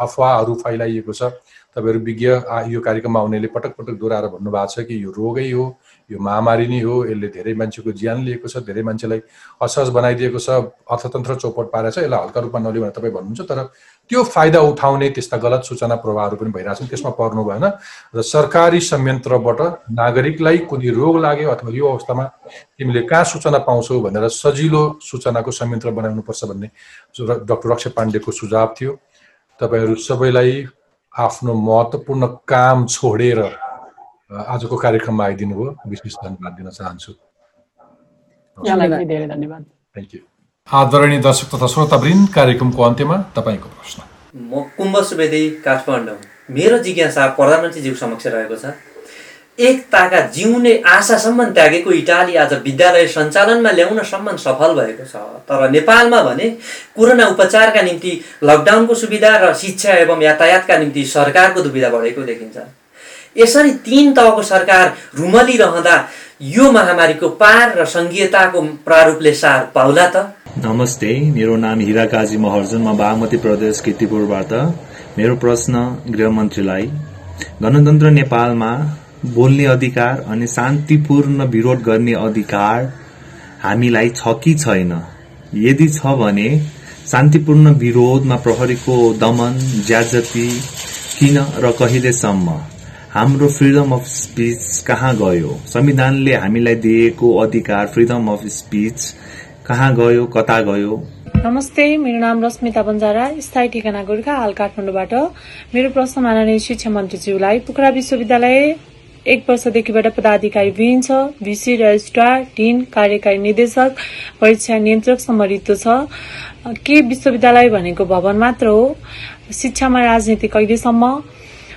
अफवाहहरू फैलाइएको छ। तपाईँहरू विज्ञ यो कार्यक्रममा आउनेले पटक पटक दोहोऱ्याएर भन्नुभएको छ कि यो रोगै हो यो महामारी नै हो यसले धेरै मान्छेको ज्यान लिएको छ धेरै मान्छेलाई असहज बनाइदिएको छ अर्थतन्त्र चौपट पारेको छ यसलाई हल्का रूपमा नलियो भनेर तपाईँ भन्नुहुन्छ तर त्यो फाइदा उठाउने त्यस्ता गलत सूचना प्रवाहहरू पनि भइरहेछन् त्यसमा पर्नु भएन। र सरकारी संयन्त्रबाट नागरिकलाई कुनै रोग लाग्यो अथवा यो अवस्थामा तिमीले कहाँ सूचना पाउँछौ भनेर सजिलो सूचनाको संयन्त्र बनाउनुपर्छ भन्ने डाक्टर रक्ष पाण्डेको सुझाव थियो। तपाईँहरू सबैलाई आफ्नो महत्त्वपूर्ण काम छोडेर आजको कार्यक्रममा आइदिनु भयो विशेष धन्यवाद दिन चाहन्छु। धेरै धन्यवाद। थ्याङ्क यू आदरणीय दर्शक तथा श्रोतावृन्द कार्यक्रमको अन्त्यमा तपाईँको प्रश्न। म कुम्भ सुवेदी काठमाडौँ। मेरो जिज्ञासा प्रधानमन्त्रीज्यू समक्ष रहेको छ। एकताका जिउने आशासम्म त्यागेको इटाली आज विद्यालय सञ्चालनमा ल्याउनसम्म सफल भएको छ। तर नेपालमा भने कोरोना उपचारका निम्ति लकडाउनको सुविधा र शिक्षा एवं यातायातका निम्ति सरकारको दुविधा बढेको देखिन्छ। यसरी तीन तहको सरकार रुमली रहँदा यो महामारीको पार र सङ्घीयताको प्रारूपले सार पाउला त। नमस्ते मेरो नाम हिरा काजी महर्जन। म बागमती प्रदेश किर्तिपुरबाट। मेरो प्रश्न गृहमन्त्रीलाई गणतन्त्र नेपालमा बोल्ने अधिकार अनि शान्तिपूर्ण विरोध गर्ने अधिकार हामीलाई छ कि छैन? यदि छ भने शान्तिपूर्ण विरोधमा प्रहरीको दमन ज्याजती किन र कहिलेसम्म? हाम्रो फ्रिडम अफ स्पिच कहाँ गयो? संविधानले हामीलाई दिएको अधिकार फ्रिडम अफ स्पिच कहाँ गयो कता गयो? नमस्ते मेरो नाम रश्मिता बन्जारा स्थायी ठेगाना गोर्खा हाल काठमाडौँबाट। मेरो प्रश्न माननीय शिक्षा मन्त्रीज्यूलाई पोखरा विश्वविद्यालय एक वर्षदेखिबाट पदाधिकारी विहीन छ भिसी रजिस्ट्रार डिन कार्यकारी निर्देशक परीक्षा नियन्त्रकसम्म रित्तो छ। के विश्वविद्यालय भनेको भवन मात्र हो? शिक्षामा राजनीति कहिलेसम्म?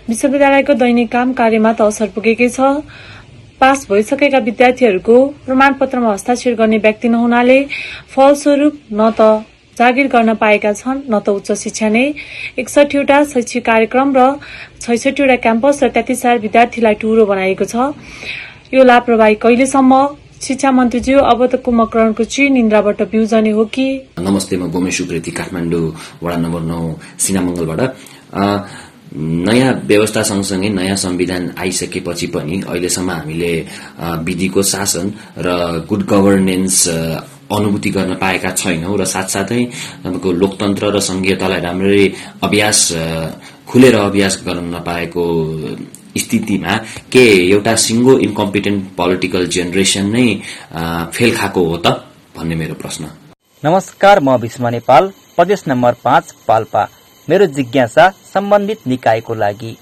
विश्वविद्यालयको दैनिक काम कार्यमा त असर पुगेकै छ। पास भइसकेका विद्यार्थीहरूको प्रमाणपत्रमा हस्ताक्षर गर्ने व्यक्ति नहुनाले फलस्वरूप न त जागिर गर्न पाएका छन् न त उच्च शिक्षा नै। एकसठीवटा शैक्षिक कार्यक्रम र छैसठीवटा क्याम्पस र तेत्तिस हजार विद्यार्थीलाई टुरो बनाइएको छ। यो लापरवाही कहिलेसम्म? शिक्षा मन्त्रीज्यू अब त कुम्भकरणको चिर निन्द्राबाट बिउजने हो कि? नमस्ते म गोमेश काठमाडौँ वडा नम्बर नौ सिनामङ्गलबाट। नयाँ व्यवस्था सँगसँगै नयाँ संविधान आइसकेपछि पनि अहिलेसम्म हामीले विधिको शासन र गुड गभर्नेन्स अनुभूति गर्न पाएका छैनौँ र साथसाथै तपाईँको लोकतन्त्र र संघीयतालाई राम्ररी अभ्यास खुलेर अभ्यास गर्न नपाएको स्थितिमा के एउटा सिङ्गो इन्कम्पिटेन्ट पोलिटिकल जेनेरेसन नै फेल खाएको हो त भन्ने मेरो प्रश्न। नमस्कार म भीष्म नेपाल। प्रदेश नम्बर पाँच पाल्पा। मेरो जिज्ञासा सम्बन्धित निकायको लागि।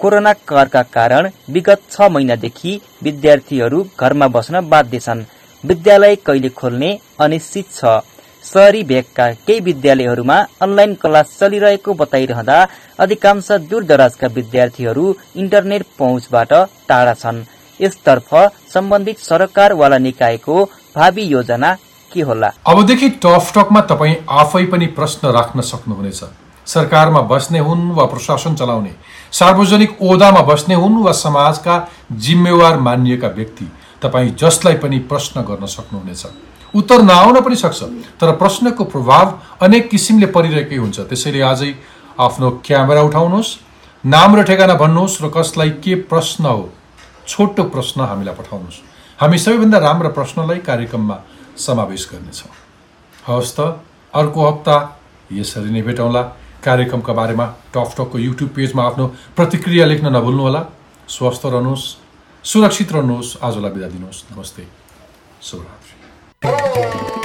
कोरोना कहरका कारण विगत छ महिनादेखि विद्यार्थीहरू घरमा बस्न बाध्य छन्। विद्यालय कहिले खोल्ने अनिश्चित छ। शहरी भेगका केही विद्यालयहरूमा अनलाइन क्लास चलिरहेको बताइरहँदा अधिकांश दूरदराजका विद्यार्थीहरू इन्टरनेट पहुँचबाट टाढा छन्। यसतर्फ सम्बन्धित सरकारवाला निकायको भावी योजना के होला? अबदेखि टफ टकमा तपाईँ आफै पनि प्रश्न राख्न सक्नुहुनेछ। सरकारमा बस्ने हुन् वा प्रशासन चलाउने सार्वजनिक ओदामा बस्ने हुन् वा समाजका जिम्मेवार मानिएका व्यक्ति तपाईँ जसलाई पनि प्रश्न गर्न सक्नुहुनेछ। उत्तर नआउन पनि सक्छ तर प्रश्नको प्रभाव अनेक किसिमले परिरहेकै हुन्छ। त्यसैले आजै आफ्नो क्यामेरा उठाउनुहोस् नाम र ठेगाना भन्नुहोस् र कसलाई के प्रश्न हो छोटो प्रश्न हामीलाई पठाउनुहोस्। हामी सबैभन्दा राम्रा प्रश्नलाई कार्यक्रममा समावेश गर्नेछौँ। हवस् त अर्को हप्ता यसरी नै भेटौँला। कार्यक्रमका बारेमा टक टकको युट्युब पेजमा आफ्नो प्रतिक्रिया लेख्न नभुल्नुहोला। स्वस्थ रहनुहोस् सुरक्षित रहनुहोस् आजलाई बिदा दिनुहोस्। नमस्ते। शुभरात्रि।